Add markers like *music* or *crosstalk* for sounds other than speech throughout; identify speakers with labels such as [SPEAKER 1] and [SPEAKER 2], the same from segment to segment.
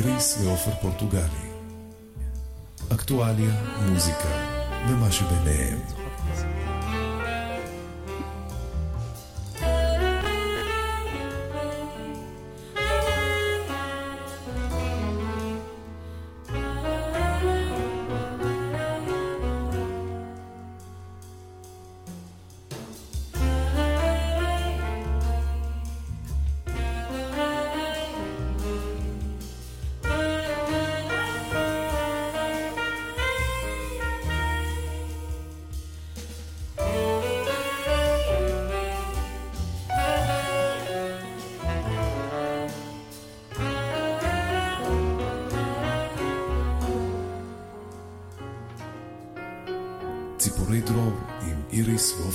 [SPEAKER 1] איריס ועופר פורטוגלי. אקטואליה, מוזיקה ומה שביניהם.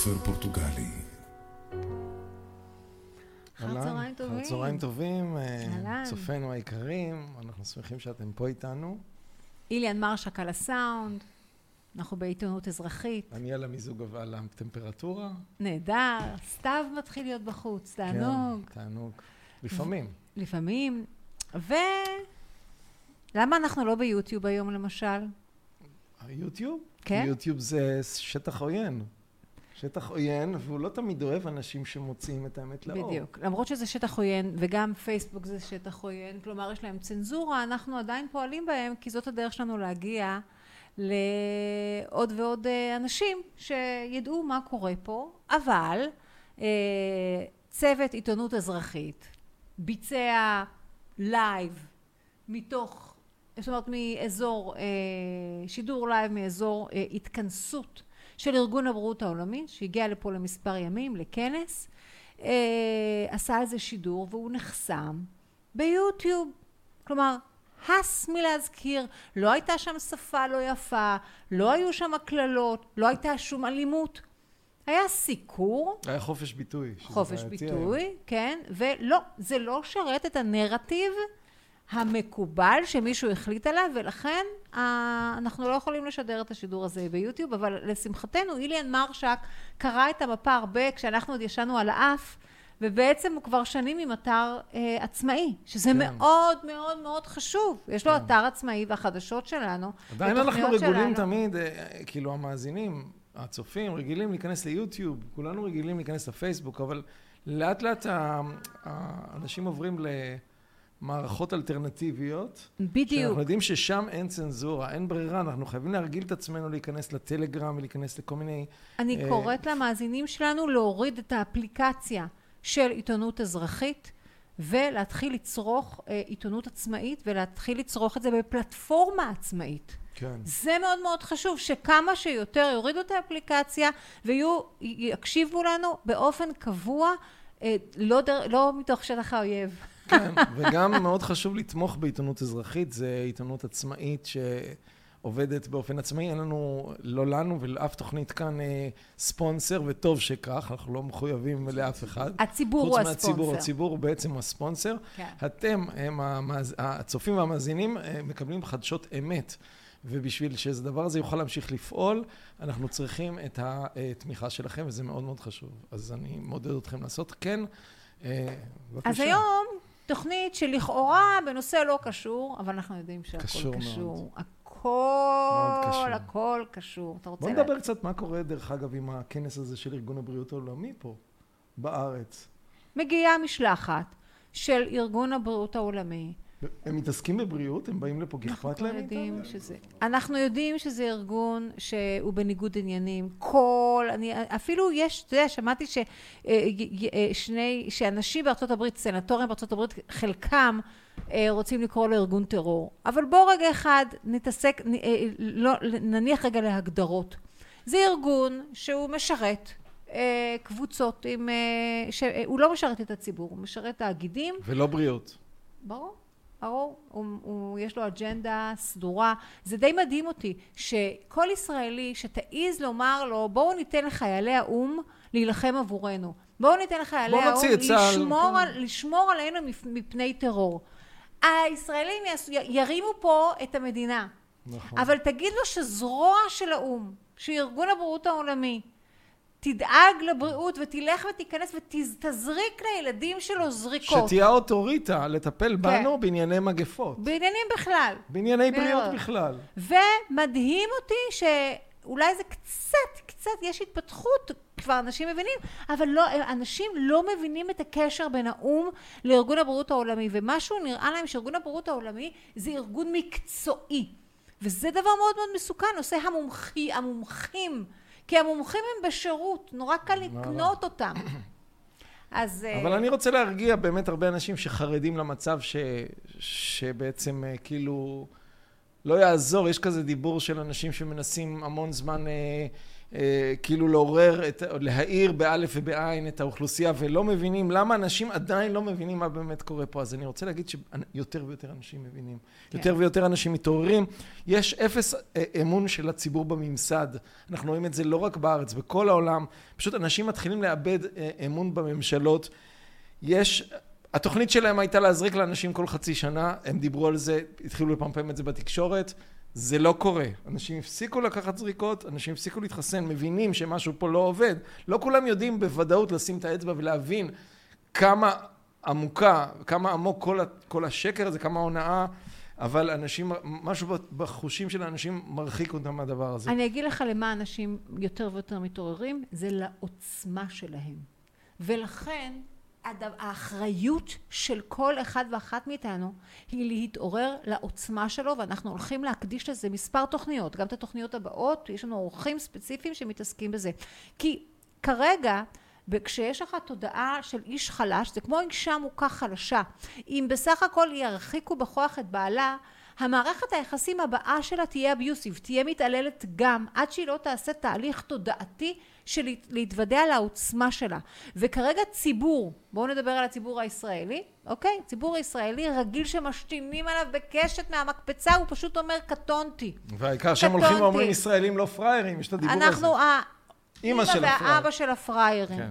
[SPEAKER 1] ועופר פורטוגלי.
[SPEAKER 2] אחר
[SPEAKER 3] אהלן,
[SPEAKER 2] צהריים טובים.
[SPEAKER 3] אחר צהריים טובים, אה,
[SPEAKER 2] אהלן.
[SPEAKER 3] צופינו היקרים, אנחנו שמחים שאתם פה איתנו.
[SPEAKER 2] איליאן מרשק על הסאונד, אנחנו בעיתונות אזרחית,
[SPEAKER 3] אני על המיזוג ועל הטמפרטורה.
[SPEAKER 2] נהדר, סתיו מתחיל להיות בחוץ, תענוג,
[SPEAKER 3] כן, תענוג. לפעמים.
[SPEAKER 2] לפעמים. ו... למה אנחנו לא ביוטיוב היום למשל?
[SPEAKER 3] היוטיוב?
[SPEAKER 2] כן.
[SPEAKER 3] יוטיוב זה שטח עוין. שטח עוין, והוא לא תמיד אוהב אנשים שמוציאים את האמת לאור.
[SPEAKER 2] בדיוק. למרות שזה שטח עוין, וגם פייסבוק זה שטח עוין, כלומר יש להם צנזורה, אנחנו עדיין פועלים בהם, כי זאת הדרך שלנו להגיע לעוד ועוד אה, אנשים שידעו מה קורה פה, אבל אה, צוות עיתונות אזרחית ביצע live מתוך, זאת אומרת מאזור, אה, שידור לייב מאזור התכנסות של ארגון הבריאות העולמי, שהגיע לפה למספר ימים, לכנס, אה, עשה איזה שידור והוא נחסם ביוטיוב. כלומר, הס מלהזכיר, לא הייתה שם שפה לא יפה, לא היו שם קללות, לא הייתה שום אלימות. היה סיקור,
[SPEAKER 3] היה חופש ביטוי.
[SPEAKER 2] חופש ביטוי,
[SPEAKER 3] היום.
[SPEAKER 2] כן, ולא, זה לא שרת את הנרטיב המקובל שמישהו החליט עליו, ולכן אנחנו לא יכולים לשדר את השידור הזה ביוטיוב, אבל לשמחתנו איליאן מרשק קרא את המפה הרבה כשאנחנו עוד ישנו על האף, ובעצם הוא כבר שנים עם אתר אה, עצמאי, שזה
[SPEAKER 3] כן.
[SPEAKER 2] מאוד מאוד מאוד חשוב. יש לו
[SPEAKER 3] כן.
[SPEAKER 2] אתר עצמאי והחדשות שלנו,
[SPEAKER 3] עדיין אנחנו רגילים
[SPEAKER 2] שלנו.
[SPEAKER 3] תמיד, אה, כאילו המאזינים, הצופים, רגילים להיכנס ליוטיוב, כולנו רגילים להיכנס לפייסבוק, אבל לאט לאט האנשים עוברים למערכות אלטרנטיביות.
[SPEAKER 2] בדיוק.
[SPEAKER 3] שאנחנו יודעים ששם אין צנזורה, אין ברירה, אנחנו חייבים להרגיל את עצמנו להיכנס לטלגרם ולהיכנס לכל מיני...
[SPEAKER 2] אני
[SPEAKER 3] אה,
[SPEAKER 2] קוראת למאזינים שלנו להוריד את האפליקציה של עיתונות אזרחית ולהתחיל לצרוך אה, עיתונות עצמאית ולהתחיל לצרוך את זה בפלטפורמה עצמאית.
[SPEAKER 3] כן.
[SPEAKER 2] זה מאוד מאוד חשוב שכמה שיותר יורידו את האפליקציה ויהיו, יקשיבו לנו באופן קבוע, אה, לא, דר, לא מתוך שטח האויב.
[SPEAKER 3] כן, וגם מאוד חשוב לתמוך בעיתונות אזרחית, זה עיתונות עצמאית שעובדת באופן עצמאי, אין לנו, לא לנו ולאף תוכנית כאן אה, ספונסר, וטוב שכך, אנחנו לא מחויבים לאף אחד.
[SPEAKER 2] הציבור הוא
[SPEAKER 3] חוץ
[SPEAKER 2] הספונסר.
[SPEAKER 3] מהציבור, הציבור הוא בעצם הספונסר.
[SPEAKER 2] כן.
[SPEAKER 3] אתם, הם המאז... הצופים והמאזינים, אה, מקבלים חדשות אמת. ובשביל שהדבר הזה יוכל להמשיך לפעול, אנחנו צריכים את התמיכה שלכם, וזה מאוד מאוד חשוב. אז אני מעודד אתכם לעשות כן. אה, בבקשה.
[SPEAKER 2] אז היום תוכנית שלכאורה בנושא לא קשור, אבל אנחנו יודעים שהכל
[SPEAKER 3] קשור
[SPEAKER 2] קשור.
[SPEAKER 3] מאוד.
[SPEAKER 2] הכל,
[SPEAKER 3] קשור.
[SPEAKER 2] הכל קשור. אתה רוצה...
[SPEAKER 3] בוא
[SPEAKER 2] לה-
[SPEAKER 3] נדבר קצת מה קורה, דרך אגב, עם הכנס הזה של ארגון הבריאות העולמי פה, בארץ.
[SPEAKER 2] מגיעה משלחת של ארגון הבריאות העולמי.
[SPEAKER 3] הם מתעסקים בבריאות? הם באים לפה כי
[SPEAKER 2] אנחנו
[SPEAKER 3] אכפת להם
[SPEAKER 2] יודעים
[SPEAKER 3] מאיתנו?
[SPEAKER 2] שזה... אנחנו יודעים שזה ארגון שהוא בניגוד עניינים. כל... אני... אפילו יש... אתה יודע, שמעתי ש... אה, אה, שני... שאנשים בארצות הברית, סנטורים בארצות הברית, חלקם אה, רוצים לקרוא לו ארגון טרור. אבל בואו רגע אחד נתעסק... נ- לא... נניח רגע להגדרות. זה ארגון שהוא משרת קבוצות עם... ש... הוא לא משרת את הציבור, הוא משרת תאגידים
[SPEAKER 3] ולא בריאות.
[SPEAKER 2] ברור, הוא, הוא, יש לו אג'נדה סדורה. זה די מדהים אותי שכל ישראלי שתעז לומר לו בואו ניתן לחיילי האו"ם להילחם עבורנו. בואו ניתן לחיילי
[SPEAKER 3] בואו
[SPEAKER 2] האו"ם
[SPEAKER 3] נוציא את צה"ל,
[SPEAKER 2] לשמור,
[SPEAKER 3] כן.
[SPEAKER 2] על, לשמור עלינו מפ- מפני טרור. הישראלים ירימו פה את המדינה.
[SPEAKER 3] נכון.
[SPEAKER 2] אבל תגיד לו שזרוע של האו"ם, שארגון הבריאות העולמי, תדאג לבריאות ותלך ותיכנס ותזריק לילדים שלו זריקות.
[SPEAKER 3] שתהיה אוטוריטה לטפל בנו בענייני מגפות.
[SPEAKER 2] בעניינים בכלל.
[SPEAKER 3] בענייני בריאות בכלל.
[SPEAKER 2] ומדהים אותי שאולי זה קצת, קצת, יש התפתחות, כבר אנשים מבינים, אבל לא, אנשים לא מבינים את הקשר בין האו"ם לארגון הבריאות העולמי, ומשהו נראה להם שארגון הבריאות העולמי זה ארגון מקצועי. וזה דבר מאוד מאוד מסוכן, עושה המומחי, המומחים, כי המומחים הם בשירות, נורא קל לקנות אותם. אז...
[SPEAKER 3] אבל אני רוצה להרגיע באמת הרבה אנשים שחרדים למצב ש... שבעצם כאילו לא יעזור, יש כזה דיבור של אנשים שמנסים המון זמן אה, כאילו לעורר, את, להאיר באלף ובעין את האוכלוסייה ולא מבינים למה אנשים עדיין לא מבינים מה באמת קורה פה. אז אני רוצה להגיד שיותר ויותר אנשים מבינים. כן. יותר ויותר אנשים מתעוררים. יש אפס אה, אמון של הציבור בממסד. אנחנו רואים את זה לא רק בארץ, בכל העולם. פשוט אנשים מתחילים לאבד אה, אמון בממשלות. יש... התוכנית שלהם הייתה להזריק לאנשים כל חצי שנה, הם דיברו על זה, התחילו לפמפם את זה בתקשורת. זה לא קורה. אנשים הפסיקו לקחת זריקות, אנשים הפסיקו להתחסן, מבינים שמשהו פה לא עובד. לא כולם יודעים בוודאות לשים את האצבע ולהבין כמה עמוקה, כמה עמוק כל, כל השקר הזה, כמה הונאה, אבל אנשים, משהו בחושים של האנשים מרחיק אותם מהדבר הזה.
[SPEAKER 2] אני אגיד לך למה אנשים יותר ויותר מתעוררים, זה לעוצמה שלהם. ולכן האחריות של כל אחד ואחת מאיתנו היא להתעורר לעוצמה שלו ואנחנו הולכים להקדיש לזה מספר תוכניות. גם את התוכניות הבאות יש לנו אורחים ספציפיים שמתעסקים בזה. כי כרגע וכשיש לך תודעה של איש חלש זה כמו אישה מוכה חלשה. אם בסך הכל ירחיקו בכוח את בעלה המערכת היחסים הבאה שלה תהיה אביוסיב, תהיה מתעללת גם, עד שהיא לא תעשה תהליך תודעתי של להתוודע לעוצמה שלה. וכרגע ציבור, בואו נדבר על הציבור הישראלי, אוקיי? ציבור הישראלי רגיל שמשתינים עליו בקשת מהמקפצה, הוא פשוט אומר קטונתי.
[SPEAKER 3] והעיקר שהם הולכים ואומרים ישראלים לא פראיירים, יש את הדיבור הזה.
[SPEAKER 2] אנחנו אימא של הפראייר. והאבא של הפראיירים. כן.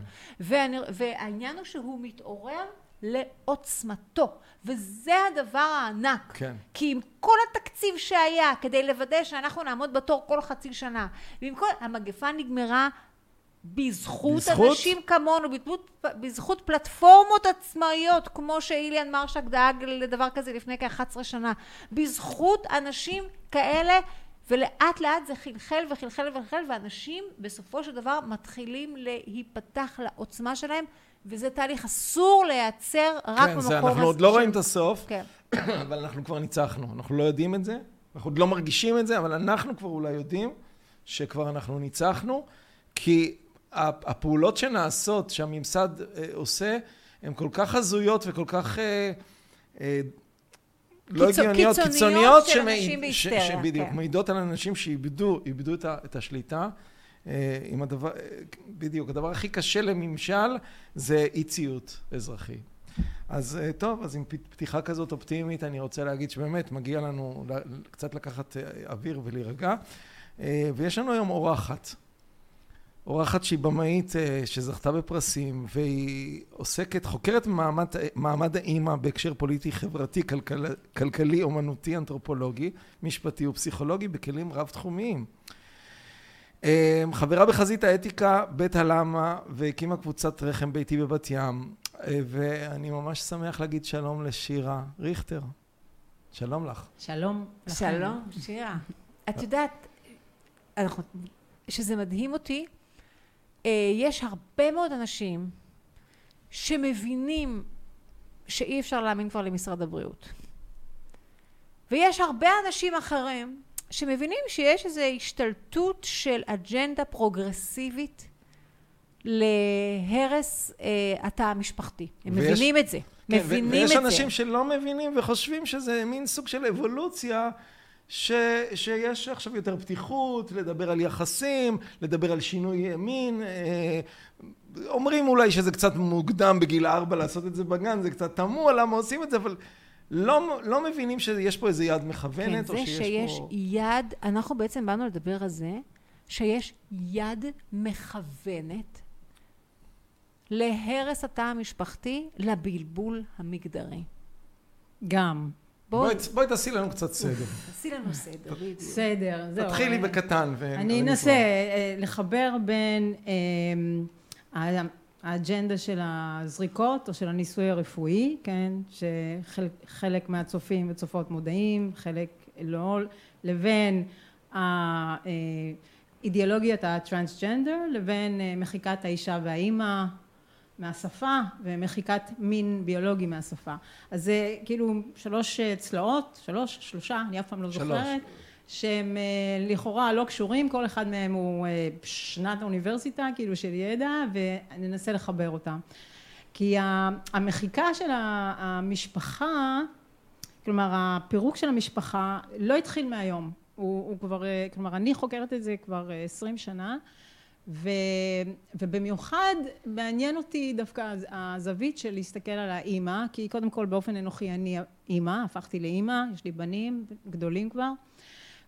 [SPEAKER 2] והעניין הוא שהוא מתעורר לעוצמתו. וזה הדבר הענק.
[SPEAKER 3] כן.
[SPEAKER 2] כי עם כל התקציב שהיה כדי לוודא שאנחנו נעמוד בתור כל חצי שנה, ועם כל... המגפה נגמרה בזכות, בזכות אנשים כמונו, בזכות, בזכות פלטפורמות עצמאיות, כמו שאיליאן מרשק דאג לדבר כזה לפני כ-11 שנה, בזכות אנשים כאלה, ולאט לאט זה חלחל וחלחל וחלחל, ואנשים בסופו של דבר מתחילים להיפתח לעוצמה שלהם, וזה תהליך אסור לייצר רק
[SPEAKER 3] כן, במקום... כן, אנחנו עוד לא רואים את הסוף, כן. *coughs* אבל אנחנו כבר ניצחנו. אנחנו לא יודעים את זה, אנחנו עוד לא מרגישים את זה, אבל אנחנו כבר אולי יודעים שכבר אנחנו ניצחנו, כי הפעולות שנעשות, שהממסד אה, עושה, הן כל כך הזויות וכל כך... אה, אה, לא הגיוניות,
[SPEAKER 2] קיצוניות של אנשים בהיסטריה.
[SPEAKER 3] שבדיוק, כן. מעידות על אנשים שאיבדו, איבדו את, את השליטה. עם הדבר, בדיוק, הדבר הכי קשה לממשל זה אי ציות אזרחי. אז טוב, אז עם פתיחה כזאת אופטימית, אני רוצה להגיד שבאמת מגיע לנו קצת לקחת אוויר ולהירגע. ויש לנו היום אורחת. אורחת שהיא במאית אה, שזכתה בפרסים והיא עוסקת, חוקרת מעמד, מעמד האימא בהקשר פוליטי, חברתי, כלכל, כלכלי, אומנותי, אנתרופולוגי, משפטי ופסיכולוגי בכלים רב תחומיים. אה, חברה בחזית האתיקה בית הלמה והקימה קבוצת רחם ביתי בבת ים אה, ואני ממש שמח להגיד שלום לשירה ריכטר. שלום לך.
[SPEAKER 4] שלום.
[SPEAKER 2] שלום, שירה. את יודעת, שזה מדהים אותי יש הרבה מאוד אנשים שמבינים שאי אפשר להאמין כבר למשרד הבריאות. ויש הרבה אנשים אחרים שמבינים שיש איזו השתלטות של אג'נדה פרוגרסיבית להרס אה, התא המשפחתי. הם ויש, מבינים את זה. כן, מבינים את זה.
[SPEAKER 3] ויש אנשים שלא מבינים וחושבים שזה מין סוג של אבולוציה ש, שיש עכשיו יותר פתיחות, לדבר על יחסים, לדבר על שינוי ימין. אה, אומרים אולי שזה קצת מוקדם בגיל ארבע לעשות את זה בגן, זה קצת תמוה למה עושים את זה, אבל לא, לא מבינים שיש פה איזה יד מכוונת,
[SPEAKER 2] כן, או שיש, שיש פה... כן, זה שיש יד, אנחנו בעצם באנו לדבר על זה, שיש יד מכוונת להרס התא המשפחתי, לבלבול המגדרי.
[SPEAKER 4] גם.
[SPEAKER 3] בואי, בואי תעשי לנו קצת סדר.
[SPEAKER 2] תעשי לנו סדר, בדיוק.
[SPEAKER 4] בסדר, זהו.
[SPEAKER 3] תתחילי בקטן.
[SPEAKER 4] אני. אנסה אה, לחבר בין אה, האג'נדה של הזריקות או של הניסוי הרפואי, כן, שחלק מהצופים וצופות מודעים, חלק לא, לבין האידיאולוגיית הטרנסג'נדר, לבין אה, מחיקת האישה והאימא מהשפה ומחיקת מין ביולוגי מהשפה. אז זה כאילו שלוש אה, צלעות, שלוש, שלושה, אני אף פעם לא
[SPEAKER 3] שלוש.
[SPEAKER 4] זוכרת. שהם אה, לכאורה לא קשורים, כל אחד מהם הוא אה, שנת אוניברסיטה, כאילו של ידע, וננסה לחבר אותם. כי המחיקה של המשפחה, כלומר הפירוק של המשפחה לא התחיל מהיום, הוא, הוא כבר, כלומר אני חוקרת את זה כבר עשרים שנה, ו, ובמיוחד מעניין אותי דווקא הז- הזווית של להסתכל על האימא, כי קודם כל באופן אנוכי אני אימא, הפכתי לאימא, יש לי בנים גדולים כבר.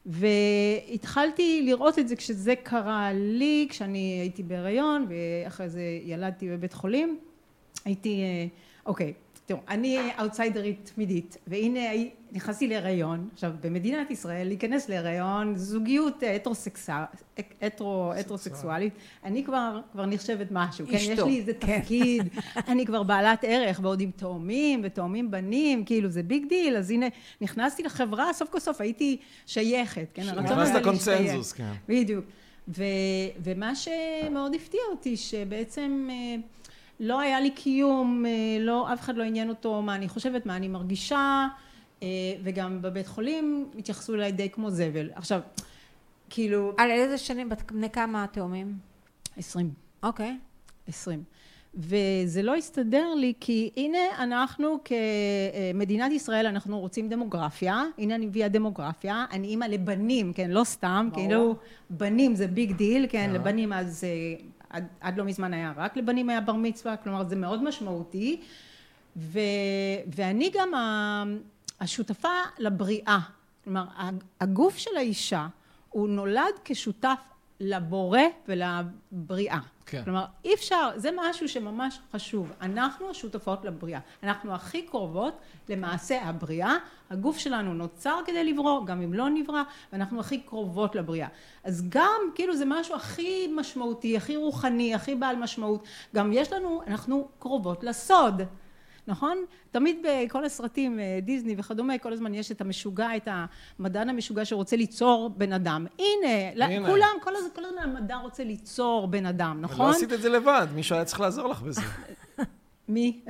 [SPEAKER 4] והתחלתי לראות את זה כשזה קרה לי, כשאני הייתי בהיריון ואחרי זה ילדתי בבית חולים. הייתי, אה, אוקיי, תראו, אני אאוטסיידרית תמידית, והנה נכנסתי להיריון. עכשיו, במדינת ישראל להיכנס להיריון, זוגיות הטרוסקסואל, הטרו, הטרוסקסואלית, אני כבר, כבר נחשבת משהו, כן? יש לי איזה
[SPEAKER 2] כן.
[SPEAKER 4] תפקיד, *laughs* אני כבר בעלת ערך, ועוד עם תאומים, ותאומים בנים, כאילו זה big deal, אז הנה, נכנסתי לחברה, סוף כל סוף הייתי שייכת, כן?
[SPEAKER 3] נכנסת. לקונצנזוס, כן.
[SPEAKER 4] בדיוק. ו, ומה שמאוד הפתיע אותי, שבעצם אה, לא היה לי קיום, אה, לא, אף אחד לא עניין אותו מה אני חושבת, מה אני מרגישה, וגם בבית חולים התייחסו אליי די כמו זבל. עכשיו, כאילו...
[SPEAKER 2] על איזה שנים, בני כמה התאומים?
[SPEAKER 4] עשרים.
[SPEAKER 2] אוקיי.
[SPEAKER 4] עשרים. וזה לא הסתדר לי כי הנה אנחנו כמדינת ישראל אנחנו רוצים דמוגרפיה, הנה אני מביאה דמוגרפיה, אני אימא לבנים, כן, לא סתם,
[SPEAKER 3] ברור.
[SPEAKER 4] כאילו בנים זה big deal, כן,
[SPEAKER 3] אה.
[SPEAKER 4] לבנים אז אה, עד, עד לא מזמן היה רק לבנים היה בר מצווה, כלומר זה מאוד משמעותי ו, ואני גם השותפה לבריאה, כלומר הגוף של האישה הוא נולד כשותף לבורא ולבריאה.
[SPEAKER 3] כן.
[SPEAKER 4] כלומר, אי אפשר, זה משהו שממש חשוב. אנחנו השותפות לבריאה. אנחנו הכי קרובות למעשה הבריאה. הגוף שלנו נוצר כדי לברוא, גם אם לא נברא, ואנחנו הכי קרובות לבריאה. אז גם, כאילו, זה משהו הכי משמעותי, הכי רוחני, הכי בעל משמעות. גם יש לנו, אנחנו קרובות לסוד. נכון? תמיד בכל הסרטים, אה, דיסני וכדומה, כל הזמן יש את המשוגע, את המדען המשוגע שרוצה ליצור בן אדם. הנה,
[SPEAKER 3] הנה.
[SPEAKER 4] כולם, כל הזמן, כל הזמן המדע רוצה ליצור בן אדם, נכון?
[SPEAKER 3] עשית את זה לבד, מישהו היה צריך לעזור לך בזה. *laughs*
[SPEAKER 4] מי?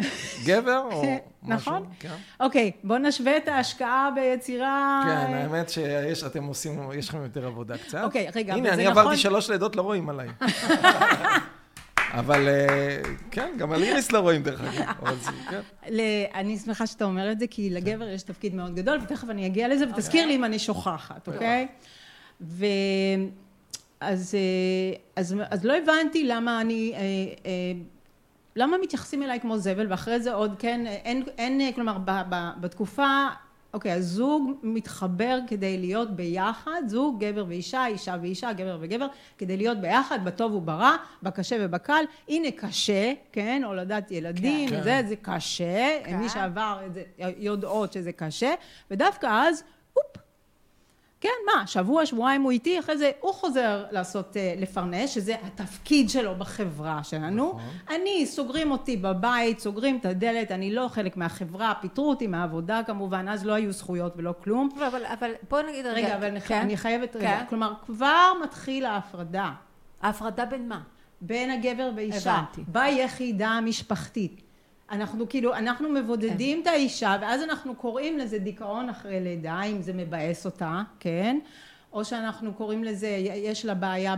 [SPEAKER 3] גבר או *laughs* משהו?
[SPEAKER 4] נכון.
[SPEAKER 3] כן.
[SPEAKER 4] אוקיי, בוא נשווה את ההשקעה ביצירה...
[SPEAKER 3] כן, האמת שיש, אתם עושים, יש לכם יותר עבודה קצת.
[SPEAKER 4] אוקיי, רגע,
[SPEAKER 3] הנה, אני
[SPEAKER 4] זה
[SPEAKER 3] עברתי
[SPEAKER 4] נכון-
[SPEAKER 3] שלוש לידות, לא רואים עליי. *laughs* אבל אה, כן, גם על איריס לא רואים דרך אגב. כן.
[SPEAKER 4] אני שמחה שאתה אומר את זה, כי לגבר יש תפקיד מאוד גדול, ותכף אני אגיע לזה, ותזכיר לי אם אני שוכחת, אוקיי? ו... אז, אה, אז, אז לא הבנתי למה אני, אה, אה, למה מתייחסים אליי כמו זבל, ואחרי זה עוד, כן, אין, אין כלומר, ב, ב, בתקופה, אוקיי, הזוג מתחבר כדי להיות ביחד, זוג, גבר ואישה, אישה ואישה, גבר וגבר, כדי להיות ביחד, בטוב וברע, בקשה ובקל. הנה קשה, כן, הולדת ילדים,
[SPEAKER 3] כן.
[SPEAKER 4] זה, זה קשה,
[SPEAKER 2] כן.
[SPEAKER 4] מי שעבר את זה יודעות שזה קשה, ודווקא אז, כן, מה, שבוע, שבועיים הוא איתי, אחרי זה הוא חוזר לעשות, אה, לפרנס, שזה התפקיד שלו בחברה שלנו.
[SPEAKER 3] נכון.
[SPEAKER 4] אני, סוגרים אותי בבית, סוגרים את הדלת, אני לא חלק מהחברה, פיטרו אותי מהעבודה כמובן, אז לא היו זכויות ולא כלום.
[SPEAKER 2] אבל, אבל, אבל בוא נגיד רגע.
[SPEAKER 4] רגע, אבל אני-
[SPEAKER 2] כן?
[SPEAKER 4] אני חייבת, רגע,
[SPEAKER 2] כן.
[SPEAKER 4] כלומר, כבר מתחיל ההפרדה
[SPEAKER 2] ההפרדה בין מה?
[SPEAKER 4] בין הגבר ואישה,
[SPEAKER 2] הבנתי.
[SPEAKER 4] ביחידה המשפחתית. אנחנו כאילו, אנחנו מבודדים את האישה, ואז אנחנו קוראים לזה דיכאון אחרי לידה, אם זה מבאס אותה, כן? או שאנחנו קוראים לזה, יש לה בעיה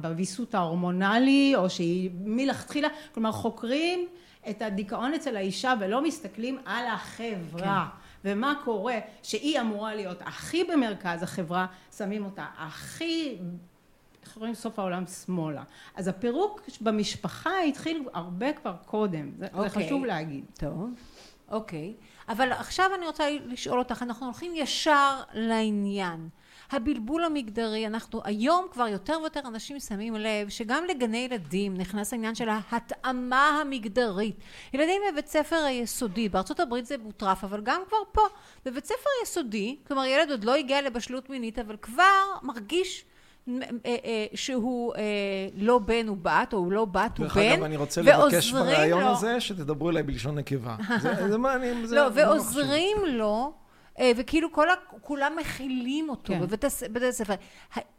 [SPEAKER 4] בוויסות ההורמונלי, או שהיא מלכתחילה, כלומר חוקרים את הדיכאון אצל האישה ולא מסתכלים על החברה. ומה קורה, שהיא אמורה להיות הכי במרכז החברה, שמים אותה הכי איך קוראים סוף העולם שמאלה. אז הפירוק במשפחה התחיל הרבה כבר קודם, זה, okay. זה
[SPEAKER 2] אוקיי.
[SPEAKER 4] חשוב להגיד.
[SPEAKER 2] טוב. אוקיי, אבל עכשיו אני רוצה לשאול אותך, אנחנו הולכים ישר לעניין. הבלבול המגדרי, אנחנו היום כבר יותר ויותר אנשים שמים לב שגם לגני ילדים נכנס העניין של ההתאמה המגדרית. ילדים בבית ספר היסודי, בארצות הברית זה מוטרף, אבל גם כבר פה, בבית ספר יסודי, כלומר ילד עוד לא הגיע לבשלות מינית, אבל כבר מרגיש שהוא אה, לא בן הוא בת, או הוא לא בת הוא בן,
[SPEAKER 3] דרך אגב, אני רוצה לבקש ברעיון הזה שתדברו אליי בלשון נקבה. זה מעניין,
[SPEAKER 2] זה... לא, ועוזרים לו וכאילו כל, כולם מכילים אותו כן. בבית הספר.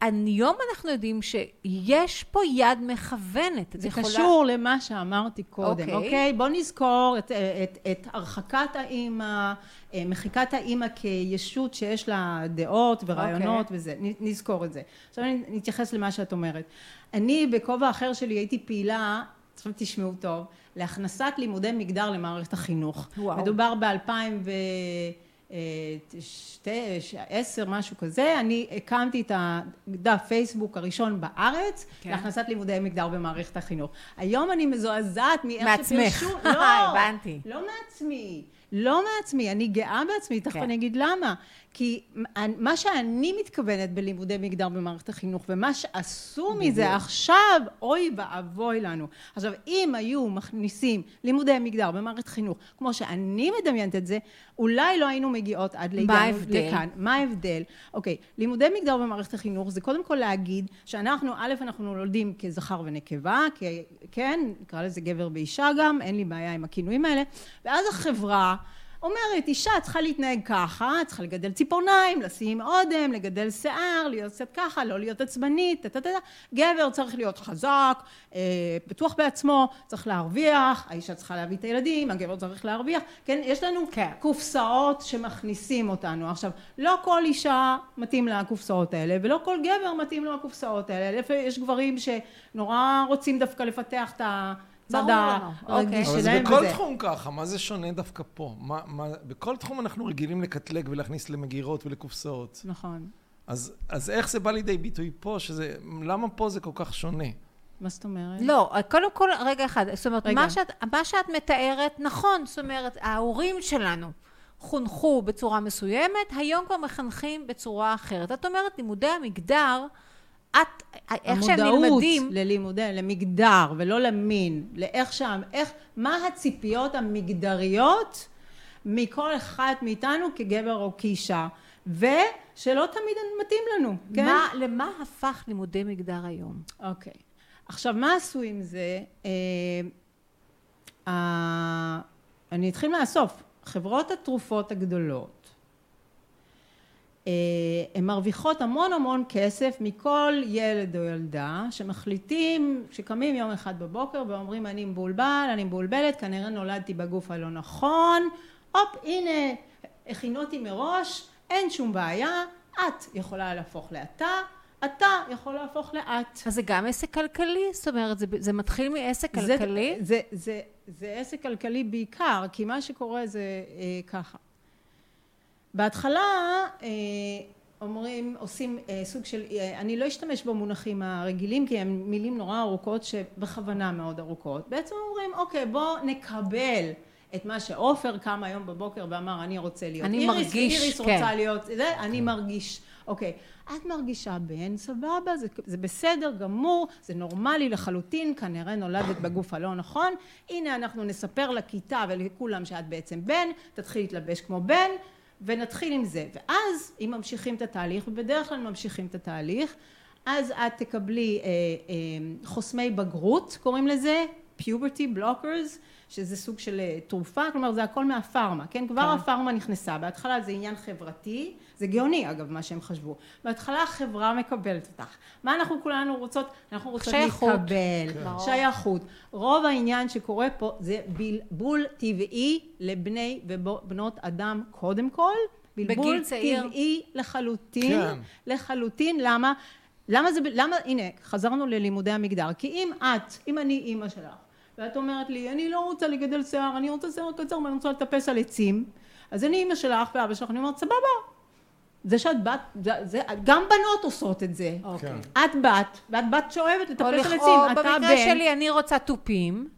[SPEAKER 2] היום אנחנו יודעים שיש פה יד מכוונת.
[SPEAKER 4] זה יכולה... קשור למה שאמרתי קודם, אוקיי? אוקיי? בוא נזכור את, את, את הרחקת האימא, אה, מחיקת האימא כישות שיש לה דעות ורעיונות אוקיי. וזה, נזכור את זה. עכשיו אני נתייחס למה שאת אומרת. אני בכובע אחר שלי הייתי פעילה, עכשיו תשמעו טוב, להכנסת לימודי מגדר למערכת החינוך. וואו. מדובר ב-2000 ו... שתי, עשר, משהו כזה, אני הקמתי את הדף פייסבוק הראשון בארץ כן. להכנסת לימודי מגדר במערכת החינוך. היום אני מזועזעת
[SPEAKER 2] מאיך שפרשו... *laughs* מעצמך, לא, הבנתי.
[SPEAKER 4] לא מעצמי. לא מעצמי, אני גאה בעצמי, תכף כן. אני אגיד למה. כי מה שאני מתכוונת בלימודי מגדר במערכת החינוך, ומה שעשו. מזה עכשיו, אוי ואבוי לנו. עכשיו, אם היו מכניסים לימודי מגדר במערכת חינוך, כמו שאני מדמיינת את זה, אולי לא היינו מגיעות עד
[SPEAKER 2] לכאן. לכאן.
[SPEAKER 4] מה ההבדל? אוקיי, לימודי מגדר במערכת החינוך זה קודם כל להגיד שאנחנו, א', אנחנו נולדים כזכר ונקבה, כי, כן, נקרא לזה גבר ואישה גם, אין לי בעיה עם הכינויים האלה, ואז החברה אומרת, אישה צריכה להתנהג ככה, צריכה לגדל ציפורניים, לשים אודם, לגדל שיער, להיות קצת ככה, לא להיות עצבנית, טה טה טה. גבר צריך להיות חזק, אה, בטוח בעצמו, צריך להרוויח, האישה צריכה להביא את הילדים, הגבר צריך להרוויח, כן, יש לנו כן. קופסאות שמכניסים אותנו. עכשיו, לא כל אישה מתאים לה הקופסאות האלה, ולא כל גבר מתאים לו הקופסאות האלה. יש גברים שנורא רוצים דווקא לפתח את ה...
[SPEAKER 2] צד
[SPEAKER 3] הרגיש שלהם וזה. אבל זה בכל תחום ככה, מה זה שונה דווקא פה? מה, מה, בכל תחום אנחנו רגילים לקטלג ולהכניס למגירות ולקופסאות.
[SPEAKER 4] נכון.
[SPEAKER 3] אז, אז איך זה בא לידי ביטוי פה, שזה, למה פה זה כל כך שונה?
[SPEAKER 4] מה זאת אומרת?
[SPEAKER 2] לא, קודם כל, רגע אחד, זאת אומרת, מה שאת, מה שאת מתארת, נכון, זאת אומרת, ההורים שלנו חונכו בצורה מסוימת, היום כבר מחנכים בצורה אחרת. את אומרת, לימודי המגדר, את, איך שהם נלמדים...
[SPEAKER 4] המודעות ללימודי, למגדר ולא למין, לאיך שם, איך, מה הציפיות המגדריות מכל אחד מאיתנו כגבר או כאישה, ושלא תמיד מתאים לנו, כן?
[SPEAKER 2] מה, למה הפך לימודי מגדר היום?
[SPEAKER 4] אוקיי. עכשיו, מה עשו עם זה? אה, אה, אני אתחיל מהסוף. חברות התרופות הגדולות הן מרוויחות המון המון כסף מכל ילד או ילדה שמחליטים, שקמים יום אחד בבוקר ואומרים אני מבולבל, אני מבולבלת, כנראה נולדתי בגוף הלא נכון, הופ הנה הכינו אותי מראש, אין שום בעיה, את יכולה להפוך לאתה, אתה יכול להפוך לאט.
[SPEAKER 2] אז זה גם עסק כלכלי? זאת אומרת, זה, זה מתחיל מעסק כלכלי?
[SPEAKER 4] זה, זה, זה, זה עסק כלכלי בעיקר, כי מה שקורה זה אה, ככה. בהתחלה אה, אומרים, עושים אה, סוג של, אה, אני לא אשתמש במונחים הרגילים כי הם מילים נורא ארוכות שבכוונה מאוד ארוכות. בעצם אומרים, אוקיי, בוא נקבל את מה שעופר קם היום בבוקר ואמר, אני רוצה להיות
[SPEAKER 2] אני
[SPEAKER 4] איריס,
[SPEAKER 2] מרגיש,
[SPEAKER 4] איריס כן. רוצה להיות, זה, אני מרגיש. אוקיי, את מרגישה בן, סבבה, זה, זה בסדר גמור, זה נורמלי לחלוטין, כנראה נולדת בגוף הלא נכון, הנה אנחנו נספר לכיתה ולכולם שאת בעצם בן, תתחיל להתלבש כמו בן, ונתחיל עם זה. ואז אם ממשיכים את התהליך, ובדרך כלל ממשיכים את התהליך, אז את תקבלי אה, אה, חוסמי בגרות, קוראים לזה, puberty blockers, שזה סוג של אה, תרופה, כלומר זה הכל מהפארמה, כן? כבר כן. הפארמה נכנסה, בהתחלה זה עניין חברתי, זה גאוני אגב מה שהם חשבו, בהתחלה החברה מקבלת אותך, מה אנחנו כולנו רוצות? אנחנו רוצות
[SPEAKER 2] שייכות.
[SPEAKER 4] להתקבל, כן. שייכות, רוב העניין שקורה פה זה בלבול טבעי לבני ובנות אדם קודם כל, בלבול טבעי לחלוטין, כן. לחלוטין, למה? למה זה, למה, הנה, חזרנו ללימודי המגדר, כי אם את, אם אני אימא שלך, ואת אומרת לי, אני לא רוצה לגדל שיער, אני רוצה שיער קצר ואני רוצה לטפס על עצים, אז אני אימא שלך ואבא שלך, אני אומרת, סבבה. זה שאת בת, זה, זה, גם בנות עושות את זה.
[SPEAKER 2] אוקיי.
[SPEAKER 4] את בת, ואת בת שאוהבת לטפס על עצים,
[SPEAKER 2] אתה בן. או במקרה שלי אני רוצה תופים.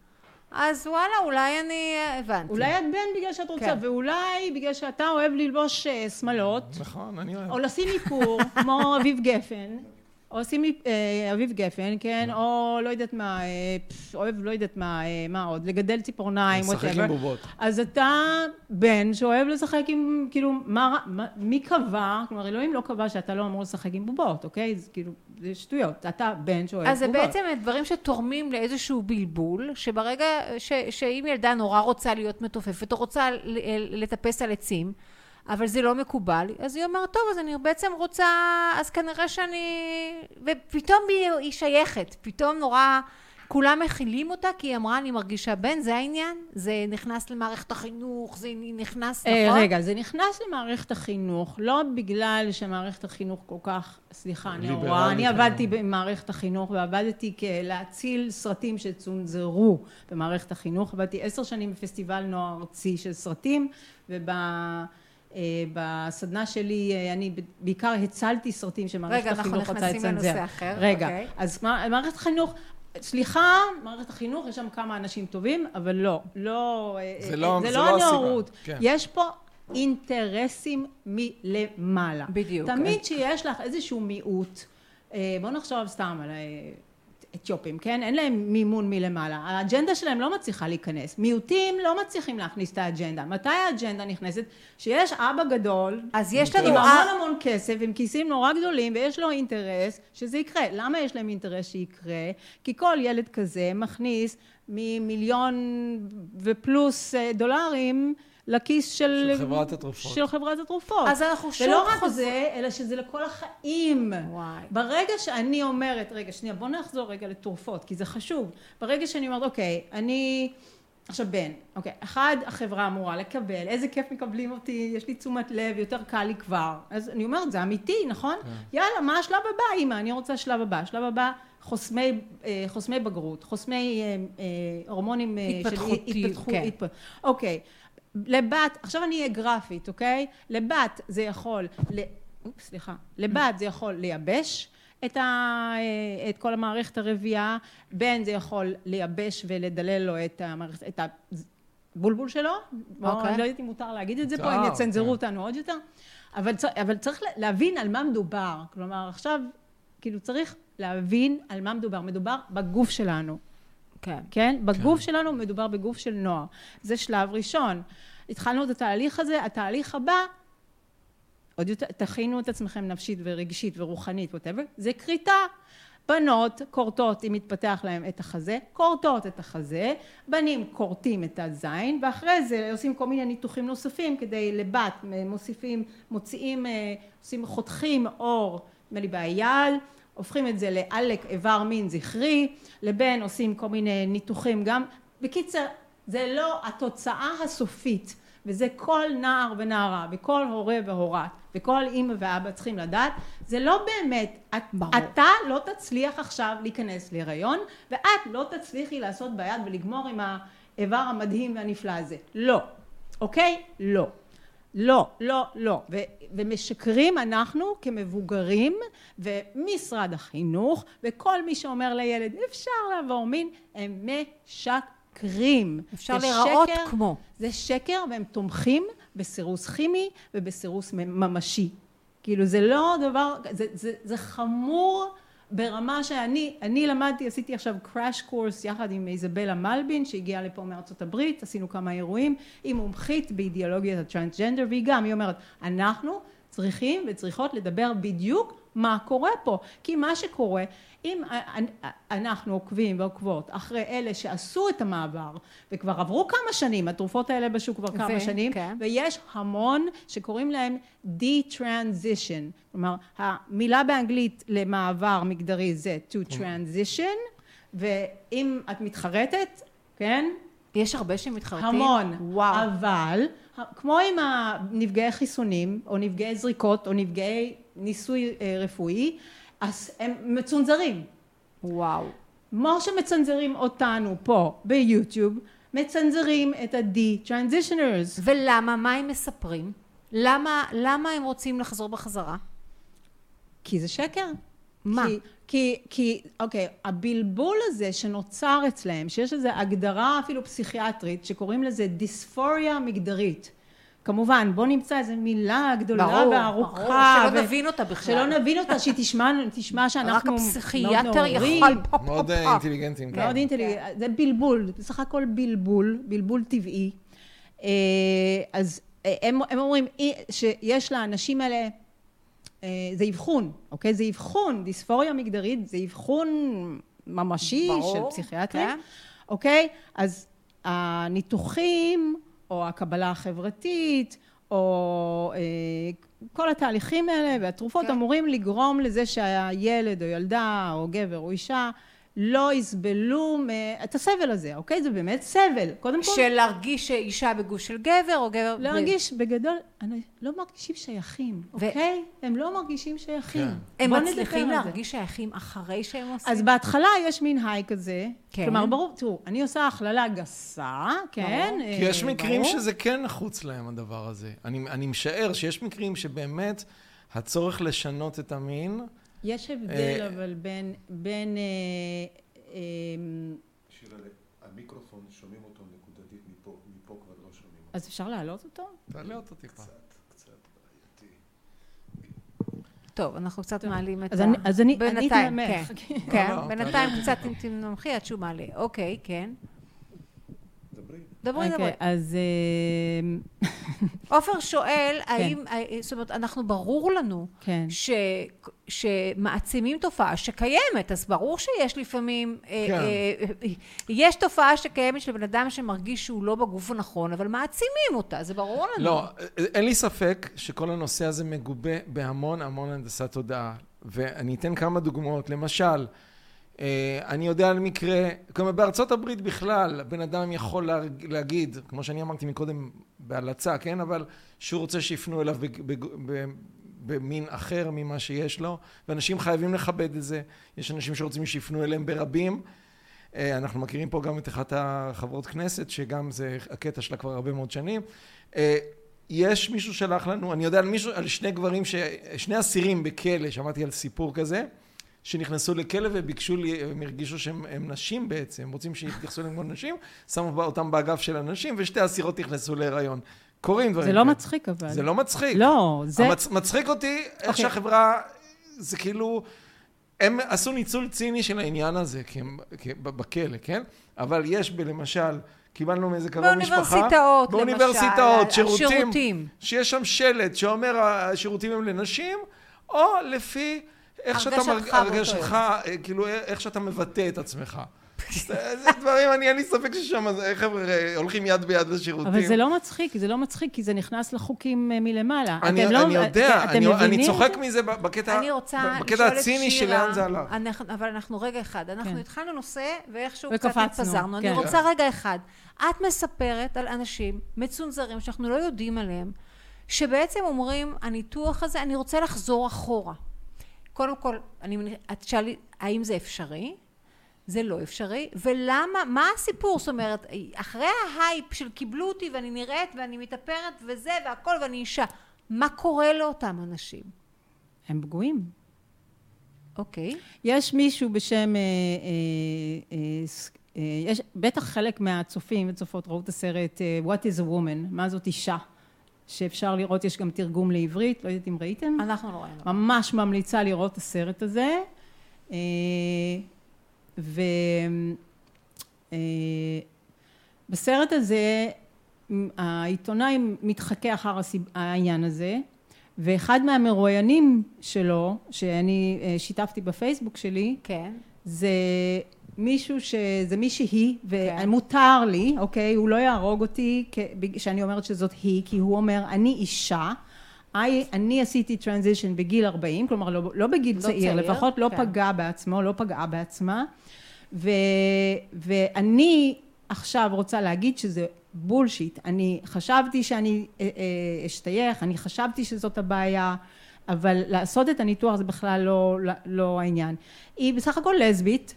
[SPEAKER 2] אז וואלה, אולי אני אה, הבנתי.
[SPEAKER 4] אולי את בן בגלל שאת רוצה,
[SPEAKER 2] כן.
[SPEAKER 4] ואולי בגלל שאתה אוהב ללבוש אה, שמלות,
[SPEAKER 3] נכון, אני אוהב.
[SPEAKER 4] או לשים איפור, כמו אביב גפן, או איפ- אה, אביב גפן, כן, או לא יודעת מה, אה, אוהב לא יודעת מה, אה, מה עוד, לגדל ציפורניים,
[SPEAKER 3] לשחק
[SPEAKER 4] whatever.
[SPEAKER 3] עם בובות.
[SPEAKER 4] אז אתה בן שאוהב לשחק עם, כאילו, מה, מי קבע, כלומר אלוהים לא קבע שאתה לא אמור לשחק עם בובות, אוקיי? זה כאילו, זה שטויות. אתה בן שאוהב
[SPEAKER 2] אז זה
[SPEAKER 4] בובות.
[SPEAKER 2] בעצם דברים שתורמים לאיזשהו בלבול, שברגע, שאם ילדה נורא רוצה להיות מתופפת, או רוצה לטפס על עצים, אבל זה לא מקובל, אז היא אומרת, טוב, אז אני בעצם רוצה, אז כנראה שאני... ופתאום היא, היא שייכת, פתאום נורא... כולם מכילים אותה כי היא אמרה אני מרגישה בן, זה העניין? זה נכנס למערכת החינוך, זה נכנס,
[SPEAKER 4] אה,
[SPEAKER 2] נכון?
[SPEAKER 4] רגע, זה נכנס למערכת החינוך, לא בגלל שמערכת החינוך כל כך, סליחה,
[SPEAKER 3] ליברלית,
[SPEAKER 4] נאורה. אני. עבדתי במערכת החינוך ועבדתי להציל סרטים שצונזרו במערכת החינוך. עבדתי עשר שנים בפסטיבל נוער ארצי של סרטים, ובסדנה שלי אה, אני בעיקר הצלתי סרטים שמערכת
[SPEAKER 2] רגע, אנחנו
[SPEAKER 4] החינוך רצה
[SPEAKER 2] נכנסים
[SPEAKER 4] לצנזר.
[SPEAKER 2] לנושא אחר,
[SPEAKER 4] רגע,
[SPEAKER 2] אוקיי.
[SPEAKER 4] אז מה- מערכת החינוך... סליחה, מערכת החינוך, יש שם כמה אנשים טובים, אבל לא, לא, אה,
[SPEAKER 3] זה
[SPEAKER 4] אה,
[SPEAKER 3] לא-
[SPEAKER 4] זה
[SPEAKER 3] זה
[SPEAKER 4] לא
[SPEAKER 3] לא.
[SPEAKER 4] הנאורות.
[SPEAKER 3] כן.
[SPEAKER 4] יש פה אינטרסים מלמעלה.
[SPEAKER 2] בדיוק.
[SPEAKER 4] תמיד שיש לך איזשהו מיעוט, אה, בואו נחשוב סתם על אה, אתיופים, כן? אין להם מימון מלמעלה. האג'נדה שלהם לא מצליחה להיכנס. מיעוטים לא מצליחים להכניס את האג'נדה. מתי האג'נדה נכנסת? שיש אבא גדול,
[SPEAKER 2] אז יש
[SPEAKER 4] עם
[SPEAKER 2] לנו...
[SPEAKER 4] המון
[SPEAKER 2] אה,
[SPEAKER 4] המון כסף, עם כיסים נורא גדולים, ויש לו אינטרס שזה יקרה. למה יש להם אינטרס שיקרה? כי כל ילד כזה מכניס ממיליון ופלוס אה, דולרים לכיס של...
[SPEAKER 3] של חברת התרופות.
[SPEAKER 4] של חברת התרופות.
[SPEAKER 2] אז אנחנו שוב
[SPEAKER 4] ולא רק
[SPEAKER 2] חוזר-
[SPEAKER 4] זה, אלא שזה לכל החיים.
[SPEAKER 2] וואי.
[SPEAKER 4] ברגע שאני אומרת, רגע, שנייה, בוא נחזור רגע לתרופות, כי זה חשוב. ברגע שאני אומרת, אוקיי, אני... עכשיו בן, אוקיי, אחד החברה אמורה לקבל, איזה כיף מקבלים אותי, יש לי תשומת לב, יותר קל לי כבר. אז אני אומרת, זה אמיתי, נכון? יאללה, מה השלב הבא, אמא? אני רוצה שלב הבא. שלב הבא, חוסמי, אה, חוסמי בגרות, חוסמי אה, אה, הורמונים אה, של
[SPEAKER 2] התפתחותי,
[SPEAKER 4] התפתחות,
[SPEAKER 2] כן.
[SPEAKER 4] התפ... אוקיי, לבת, עכשיו אני אהיה גרפית, אוקיי? לבת זה יכול, ל... אופס, סליחה, לבת זה יכול לייבש את, ה... את כל המערכת הרבייה, בן זה יכול לייבש ולדלל לו את המערכת, את הבולבול שלו, או,
[SPEAKER 2] אוקיי.
[SPEAKER 4] אני לא יודעת אם מותר להגיד את זה פה,
[SPEAKER 3] מותר,
[SPEAKER 4] אם יצנזרו
[SPEAKER 3] כן.
[SPEAKER 4] אותנו עוד יותר, אבל, צ... אבל צריך להבין על מה מדובר, כלומר עכשיו, כאילו צריך להבין על מה מדובר, מדובר בגוף שלנו,
[SPEAKER 2] כן.
[SPEAKER 4] כן? בגוף שלנו מדובר בגוף של נוער. זה שלב ראשון. התחלנו את התהליך הזה, התהליך הבא, עוד יותר, תכינו את עצמכם נפשית ורגשית ורוחנית, whatever, זה כריתה. בנות כורתות, אם מתפתח להם את החזה, כורתות את החזה, בנים כורתים את הזין, ואחרי זה עושים כל מיני ניתוחים נוספים כדי לבת, מוסיפים, מוציאים, אה, עושים, חותכים אור, נדמה לי ביד, הופכים את זה לעלק איבר מין זכרי, לבן עושים כל מיני ניתוחים גם. בקיצר, זה לא התוצאה הסופית, וזה כל נער ונערה, וכל הורה והורת, וכל אימא ואבא צריכים לדעת, זה לא באמת, את,
[SPEAKER 2] ברור.
[SPEAKER 4] אתה לא תצליח עכשיו להיכנס להיריון, ואת לא תצליחי לעשות ביד ולגמור עם האיבר המדהים והנפלא הזה. לא. אוקיי? לא. לא, לא, לא. ו- ומשקרים אנחנו כמבוגרים ומשרד החינוך וכל מי שאומר לילד אפשר לעבור מין, הם משקרים.
[SPEAKER 2] אפשר להיראות כמו.
[SPEAKER 4] זה שקר והם תומכים בסירוס כימי ובסירוס ממשי. כאילו זה לא דבר, זה, זה, זה חמור ברמה שאני, אני למדתי, עשיתי עכשיו קראש קורס יחד עם איזבלה מלבין שהגיעה לפה מארצות הברית, עשינו כמה אירועים, היא מומחית באידיאולוגיית הטרנסג'נדר והיא גם, היא אומרת, אנחנו צריכים וצריכות לדבר בדיוק מה קורה פה, כי מה שקורה, אם אנחנו עוקבים ועוקבות אחרי אלה שעשו את המעבר וכבר עברו כמה שנים, התרופות האלה בשוק כבר כמה
[SPEAKER 2] ו-
[SPEAKER 4] שנים,
[SPEAKER 2] כן.
[SPEAKER 4] ויש המון שקוראים להם de-transition, כלומר המילה באנגלית למעבר מגדרי זה to transition, ואם את מתחרטת, כן,
[SPEAKER 2] יש הרבה שמתחרטים?
[SPEAKER 4] המון,
[SPEAKER 2] וואו.
[SPEAKER 4] אבל כמו עם הנפגעי חיסונים או נפגעי זריקות או נפגעי ניסוי אה, רפואי, אז הם מצונזרים.
[SPEAKER 2] וואו.
[SPEAKER 4] כמו שמצנזרים אותנו פה ביוטיוב, מצנזרים את ה-de-transitioners.
[SPEAKER 2] ולמה? מה הם מספרים? למה, למה הם רוצים לחזור בחזרה?
[SPEAKER 4] כי זה שקר.
[SPEAKER 2] מה?
[SPEAKER 4] כי, כי, כי, אוקיי, הבלבול הזה שנוצר אצלהם, שיש לזה הגדרה אפילו פסיכיאטרית, שקוראים לזה דיספוריה מגדרית. כמובן, בוא נמצא איזו מילה גדולה
[SPEAKER 2] ברור,
[SPEAKER 4] וארוכה.
[SPEAKER 2] ברור, שלא
[SPEAKER 4] ו-
[SPEAKER 2] נבין אותה בכלל.
[SPEAKER 4] שלא נבין אותה, שהיא תשמע, תשמע
[SPEAKER 2] רק
[SPEAKER 4] שאנחנו מאוד
[SPEAKER 2] הפסיכיאטר. יכול... פה, פה,
[SPEAKER 3] מאוד אה. אינטליגנטים.
[SPEAKER 4] מאוד
[SPEAKER 3] כן.
[SPEAKER 4] אינטליגנט, זה בלבול, זה בסך הכל בלבול, בלבול טבעי. אה, אז אה, הם, הם אומרים שיש לאנשים האלה, זה אבחון, אוקיי? זה אבחון, דיספוריה מגדרית, זה אבחון ממשי
[SPEAKER 2] ברור,
[SPEAKER 4] של פסיכיאטרים,
[SPEAKER 2] כן.
[SPEAKER 4] אוקיי? אז הניתוחים, או הקבלה החברתית, או אה, כל התהליכים האלה והתרופות
[SPEAKER 2] כן.
[SPEAKER 4] אמורים לגרום לזה שהילד או ילדה או גבר או אישה לא יסבלו את הסבל הזה, אוקיי? זה באמת סבל. קודם כל,
[SPEAKER 2] של להרגיש אישה בגוף של גבר, או גבר...
[SPEAKER 4] להרגיש בגדול, אני לא מרגישים שייכים, אוקיי? הם לא מרגישים שייכים.
[SPEAKER 3] כן.
[SPEAKER 2] הם מצליחים. להרגיש שייכים אחרי שהם עושים?
[SPEAKER 4] אז בהתחלה יש מין היי כזה,
[SPEAKER 2] כן.
[SPEAKER 4] כלומר ברור, תראו, אני עושה הכללה גסה, כן?
[SPEAKER 2] ברור.
[SPEAKER 3] כי יש
[SPEAKER 4] אה,
[SPEAKER 3] מקרים
[SPEAKER 4] ברור.
[SPEAKER 3] שזה כן נחוץ להם, הדבר הזה. אני, אני משער שיש מקרים שבאמת הצורך לשנות את המין,
[SPEAKER 4] יש הבדל
[SPEAKER 3] אה,
[SPEAKER 4] אבל בין, בין, אה, אה,
[SPEAKER 1] שירה, המיקרופון, שומעים אותו נקודתית מפה, מפה כבר לא שומעים אותו.
[SPEAKER 4] אז אפשר להעלות אותו?
[SPEAKER 3] תעלה אותו טיפה.
[SPEAKER 1] קצת, קצת בעייתי.
[SPEAKER 2] טוב, אנחנו קצת מעלים את
[SPEAKER 4] אז
[SPEAKER 2] ה...
[SPEAKER 4] אז אני,
[SPEAKER 2] בינתיים,
[SPEAKER 4] אתנמך.
[SPEAKER 2] כן. *laughs* כן,
[SPEAKER 3] לא,
[SPEAKER 2] בינתיים
[SPEAKER 3] תעלה.
[SPEAKER 2] קצת תנמכי עד שהוא מעלה. אוקיי, כן.
[SPEAKER 1] דברי.
[SPEAKER 2] דברי, דברי.
[SPEAKER 4] אוקיי, אז אה,
[SPEAKER 2] עופר שואל, האם, אה, זאת אומרת, אנחנו, ברור לנו
[SPEAKER 4] כן.
[SPEAKER 2] ש, שמעצימים תופעה שקיימת, אז ברור שיש לפעמים, אה,
[SPEAKER 3] כן.
[SPEAKER 2] אה, יש תופעה שקיימת של בן אדם שמרגיש שהוא לא בגוף הנכון, אבל מעצימים אותה, זה ברור לנו.
[SPEAKER 3] לא, אין לי ספק שכל הנושא הזה מגובה בהמון המון הנדסת תודעה. ואני אתן כמה דוגמאות. למשל, אה, אני יודע על מקרה, כלומר בארצות הברית בכלל, בן אדם יכול להגיד, כמו שאני אמרתי מקודם בהלצה, כן? אבל שהוא רוצה שיפנו אליו במין אחר ממה שיש לו, ואנשים חייבים לכבד את זה. יש אנשים שרוצים שיפנו אליהם ברבים. אה, אנחנו מכירים פה גם את אחת החברות כנסת, שגם זה הקטע שלה כבר הרבה מאוד שנים. אה, יש מישהו שלח לנו, אני יודע על מישהו, על שני גברים, ש... שני אסירים בכלא, שמעתי על סיפור כזה, שנכנסו לכלא וביקשו לי, הם הרגישו שהם הם נשים בעצם, הם רוצים שיתייחסו אליהם כמו נשים, שמו אותם באגף של הנשים, ושתי אסירות נכנסו להיריון. קורים דברים
[SPEAKER 4] זה לא. מצחיק אבל.
[SPEAKER 3] זה לא מצחיק.
[SPEAKER 4] לא, זה...
[SPEAKER 3] המצ... מצחיק אותי איך
[SPEAKER 4] אוקיי.
[SPEAKER 3] שהחברה, זה כאילו, הם עשו ניצול ציני של העניין הזה, כי הם כי, בכלא, כן? אבל יש ב- למשל, קיבלנו מאיזה קרוב משפחה,
[SPEAKER 2] באוניברסיטאות,
[SPEAKER 3] באוניברסיטאות,
[SPEAKER 2] למשל,
[SPEAKER 3] שירותים,
[SPEAKER 2] שירותים.
[SPEAKER 3] שיש שם שלט שאומר השירותים הם לנשים, או לפי איך שאתה,
[SPEAKER 2] הרגשתך
[SPEAKER 3] מרג-
[SPEAKER 2] באותו
[SPEAKER 3] הרגשתך, אה, כאילו איך שאתה מבטא את עצמך. *laughs* זה דברים, אני אין לי ספק ששם חבר'ה אה, הולכים יד ביד לשירותים.
[SPEAKER 4] אבל זה לא מצחיק, זה לא מצחיק, כי זה נכנס לחוקים אה, מלמעלה.
[SPEAKER 3] אני,
[SPEAKER 4] אתם לא-
[SPEAKER 3] אני יודע,
[SPEAKER 4] אתם
[SPEAKER 3] אני? צוחק מזה בקטע,
[SPEAKER 2] אני רוצה
[SPEAKER 3] בקטע הציני של לאן זה הלך.
[SPEAKER 2] אבל אנחנו רגע אחד, אנחנו
[SPEAKER 4] כן.
[SPEAKER 2] התחלנו נושא ואיכשהו קצת התפזרנו. אני
[SPEAKER 4] כן.
[SPEAKER 2] רוצה רגע אחד. את מספרת על אנשים מצונזרים שאנחנו לא יודעים עליהם, שבעצם אומרים, הניתוח הזה, אני רוצה לחזור אחורה. קודם כל, אני, את שאלי, האם זה אפשרי? זה לא אפשרי, ולמה, מה הסיפור? זאת אומרת, אחרי ההייפ של קיבלו אותי ואני נראית ואני מתאפרת וזה והכל ואני אישה, מה קורה לאותם אנשים?
[SPEAKER 4] הם פגועים.
[SPEAKER 2] אוקיי.
[SPEAKER 4] יש מישהו בשם, אה, אה, אה, אה, יש, בטח חלק מהצופים וצופות ראו את הסרט אה, What is a woman, מה זאת אישה, שאפשר לראות, יש גם תרגום לעברית, לא יודעת אם ראיתם.
[SPEAKER 2] אנחנו לא ראינו.
[SPEAKER 4] ממש ממליצה לראות את הסרט הזה. אה, ובסרט הזה מ- העיתונאי מתחכה אחר הסיב- העניין הזה, ואחד מהמרואיינים שלו, שאני אה, שיתפתי בפייסבוק שלי,
[SPEAKER 2] כן.
[SPEAKER 4] זה מישהו ש... זה מישהי,
[SPEAKER 2] כן.
[SPEAKER 4] ומותר לי, אוקיי? הוא לא יהרוג אותי כשאני אומרת שזאת היא, כי הוא אומר, אני אישה, I, אני עשיתי טרנזישן בגיל 40, כלומר לא, לא בגיל
[SPEAKER 2] לא
[SPEAKER 4] צעיר,
[SPEAKER 2] צעיר,
[SPEAKER 4] לפחות לא
[SPEAKER 2] כן.
[SPEAKER 4] פגע בעצמו, לא פגעה בעצמה, ו, ואני עכשיו רוצה להגיד שזה בולשיט, אני חשבתי שאני אה, אה, אשתייך, אני חשבתי שזאת הבעיה, אבל לעשות את הניתוח זה בכלל לא, לא, לא העניין. היא בסך הכל לסבית,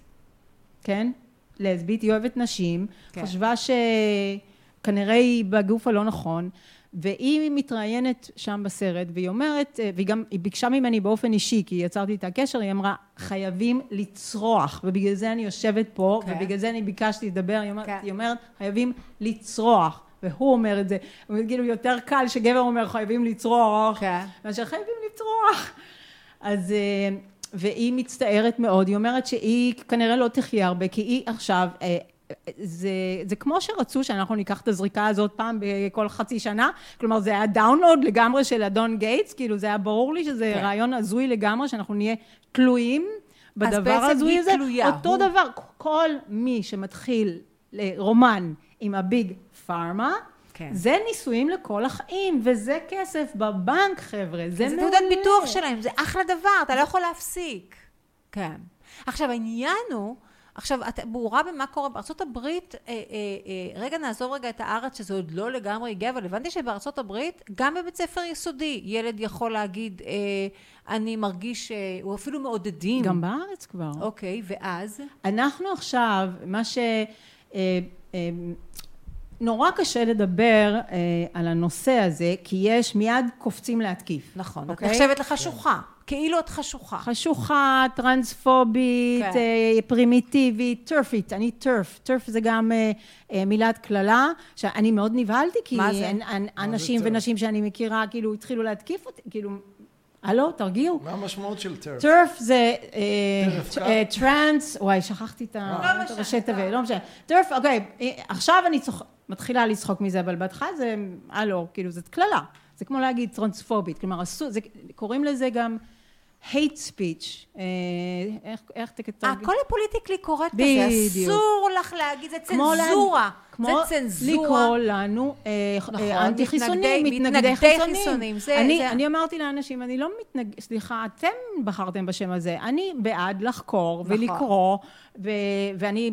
[SPEAKER 4] כן? לסבית, היא אוהבת נשים,
[SPEAKER 2] כן.
[SPEAKER 4] חשבה שכנראה היא בגוף הלא נכון, והיא מתראיינת שם בסרט, והיא אומרת, אה, והיא גם, היא ביקשה ממני באופן אישי, כי יצרתי איתה קשר, היא אמרה, חייבים לצרוח, ובגלל זה אני יושבת פה,
[SPEAKER 2] כן.
[SPEAKER 4] ובגלל זה אני ביקשתי לדבר, היא אומרת,
[SPEAKER 2] כן.
[SPEAKER 4] היא אומרת, חייבים לצרוח, והוא אומר את זה, כאילו יותר קל שגבר אומר חייבים לצרוח,
[SPEAKER 2] כן.
[SPEAKER 4] מאשר חייבים לצרוח. אז, אה, והיא מצטערת מאוד, היא אומרת שהיא כנראה לא תחיה הרבה, כי היא עכשיו, אה, זה, זה כמו שרצו שאנחנו ניקח את הזריקה הזאת פעם בכל חצי שנה, כלומר זה היה download לגמרי של אדון גייטס, כאילו זה היה ברור לי שזה
[SPEAKER 2] כן.
[SPEAKER 4] רעיון הזוי לגמרי, שאנחנו נהיה תלויים בדבר ההזוי
[SPEAKER 2] היא
[SPEAKER 4] הזה.
[SPEAKER 2] תלויה,
[SPEAKER 4] אותו
[SPEAKER 2] הוא-
[SPEAKER 4] דבר, כל מי שמתחיל רומן עם ה Big Pharma,
[SPEAKER 2] כן.
[SPEAKER 4] זה נישואים לכל החיים, וזה כסף בבנק, חבר'ה, זה
[SPEAKER 2] זה
[SPEAKER 4] מעולה.
[SPEAKER 2] תעודת ביטוח שלהם, זה אחלה דבר, אתה לא יכול להפסיק. כן. עכשיו, העניין הוא, עכשיו, את ברורה במה קורה בארצות הברית, אה, אה, אה, רגע נעזוב רגע את הארץ שזה עוד לא לגמרי הגיע, אבל הבנתי שבארצות הברית, גם בבית ספר יסודי, ילד יכול להגיד, אה, אני מרגיש, אה, הוא אפילו מעודדים.
[SPEAKER 4] גם בארץ כבר.
[SPEAKER 2] אוקיי, ואז?
[SPEAKER 4] אנחנו עכשיו, מה ש... אה, אה, נורא קשה לדבר אה, על הנושא הזה, כי יש מיד קופצים להתקיף.
[SPEAKER 2] נכון, את
[SPEAKER 4] אוקיי?
[SPEAKER 2] נחשבת לחשוכה, כאילו את חשוכה.
[SPEAKER 4] חשוכה, טרנספובית,
[SPEAKER 2] כן.
[SPEAKER 4] אה, פרימיטיבית, טרפית, אני טרף, טרף זה גם אה, אה, מילת קללה, שאני מאוד נבהלתי, כי
[SPEAKER 2] מה זה?
[SPEAKER 4] אנ- אנ- אנשים? ונשים שאני מכירה, כאילו התחילו להתקיף אותי, כאילו, הלו, תרגיעו.
[SPEAKER 3] מה המשמעות של טרף?
[SPEAKER 4] טרף זה אה,
[SPEAKER 3] טרף,
[SPEAKER 4] ט-
[SPEAKER 3] קר?
[SPEAKER 4] אה, טרנס, וואי, שכחתי את
[SPEAKER 2] לא
[SPEAKER 4] הראשי תיבות,
[SPEAKER 2] טוב.
[SPEAKER 4] לא משנה. טרף, אוקיי, אה, עכשיו אני מתחילה לצחוק מזה, אבל בהתחלה זה, הלו, כאילו, זאת קללה. זה כמו להגיד טרנספובית, כלומר, קוראים לזה גם hate speech. אה, איך- איך תגיד?
[SPEAKER 2] הכל הפוליטיקלי קורקט הזה. אסור לך להגיד, זה צנזורה.
[SPEAKER 4] כמו
[SPEAKER 2] זה צנזורה.
[SPEAKER 4] לקרוא לנו אה,
[SPEAKER 2] נכון,
[SPEAKER 4] אה, אנטי חיסונים,
[SPEAKER 2] מתנגדי-
[SPEAKER 4] מתנגדי
[SPEAKER 2] מתנגדי
[SPEAKER 4] חיסונים.
[SPEAKER 2] חיסונים, זה-
[SPEAKER 4] אני,
[SPEAKER 2] זה-
[SPEAKER 4] אני אמרתי לאנשים, אני לא מתנגד, סליחה, אתם בחרתם בשם הזה, אני בעד לחקור
[SPEAKER 2] נכון.
[SPEAKER 4] ולקרוא, ו, ואני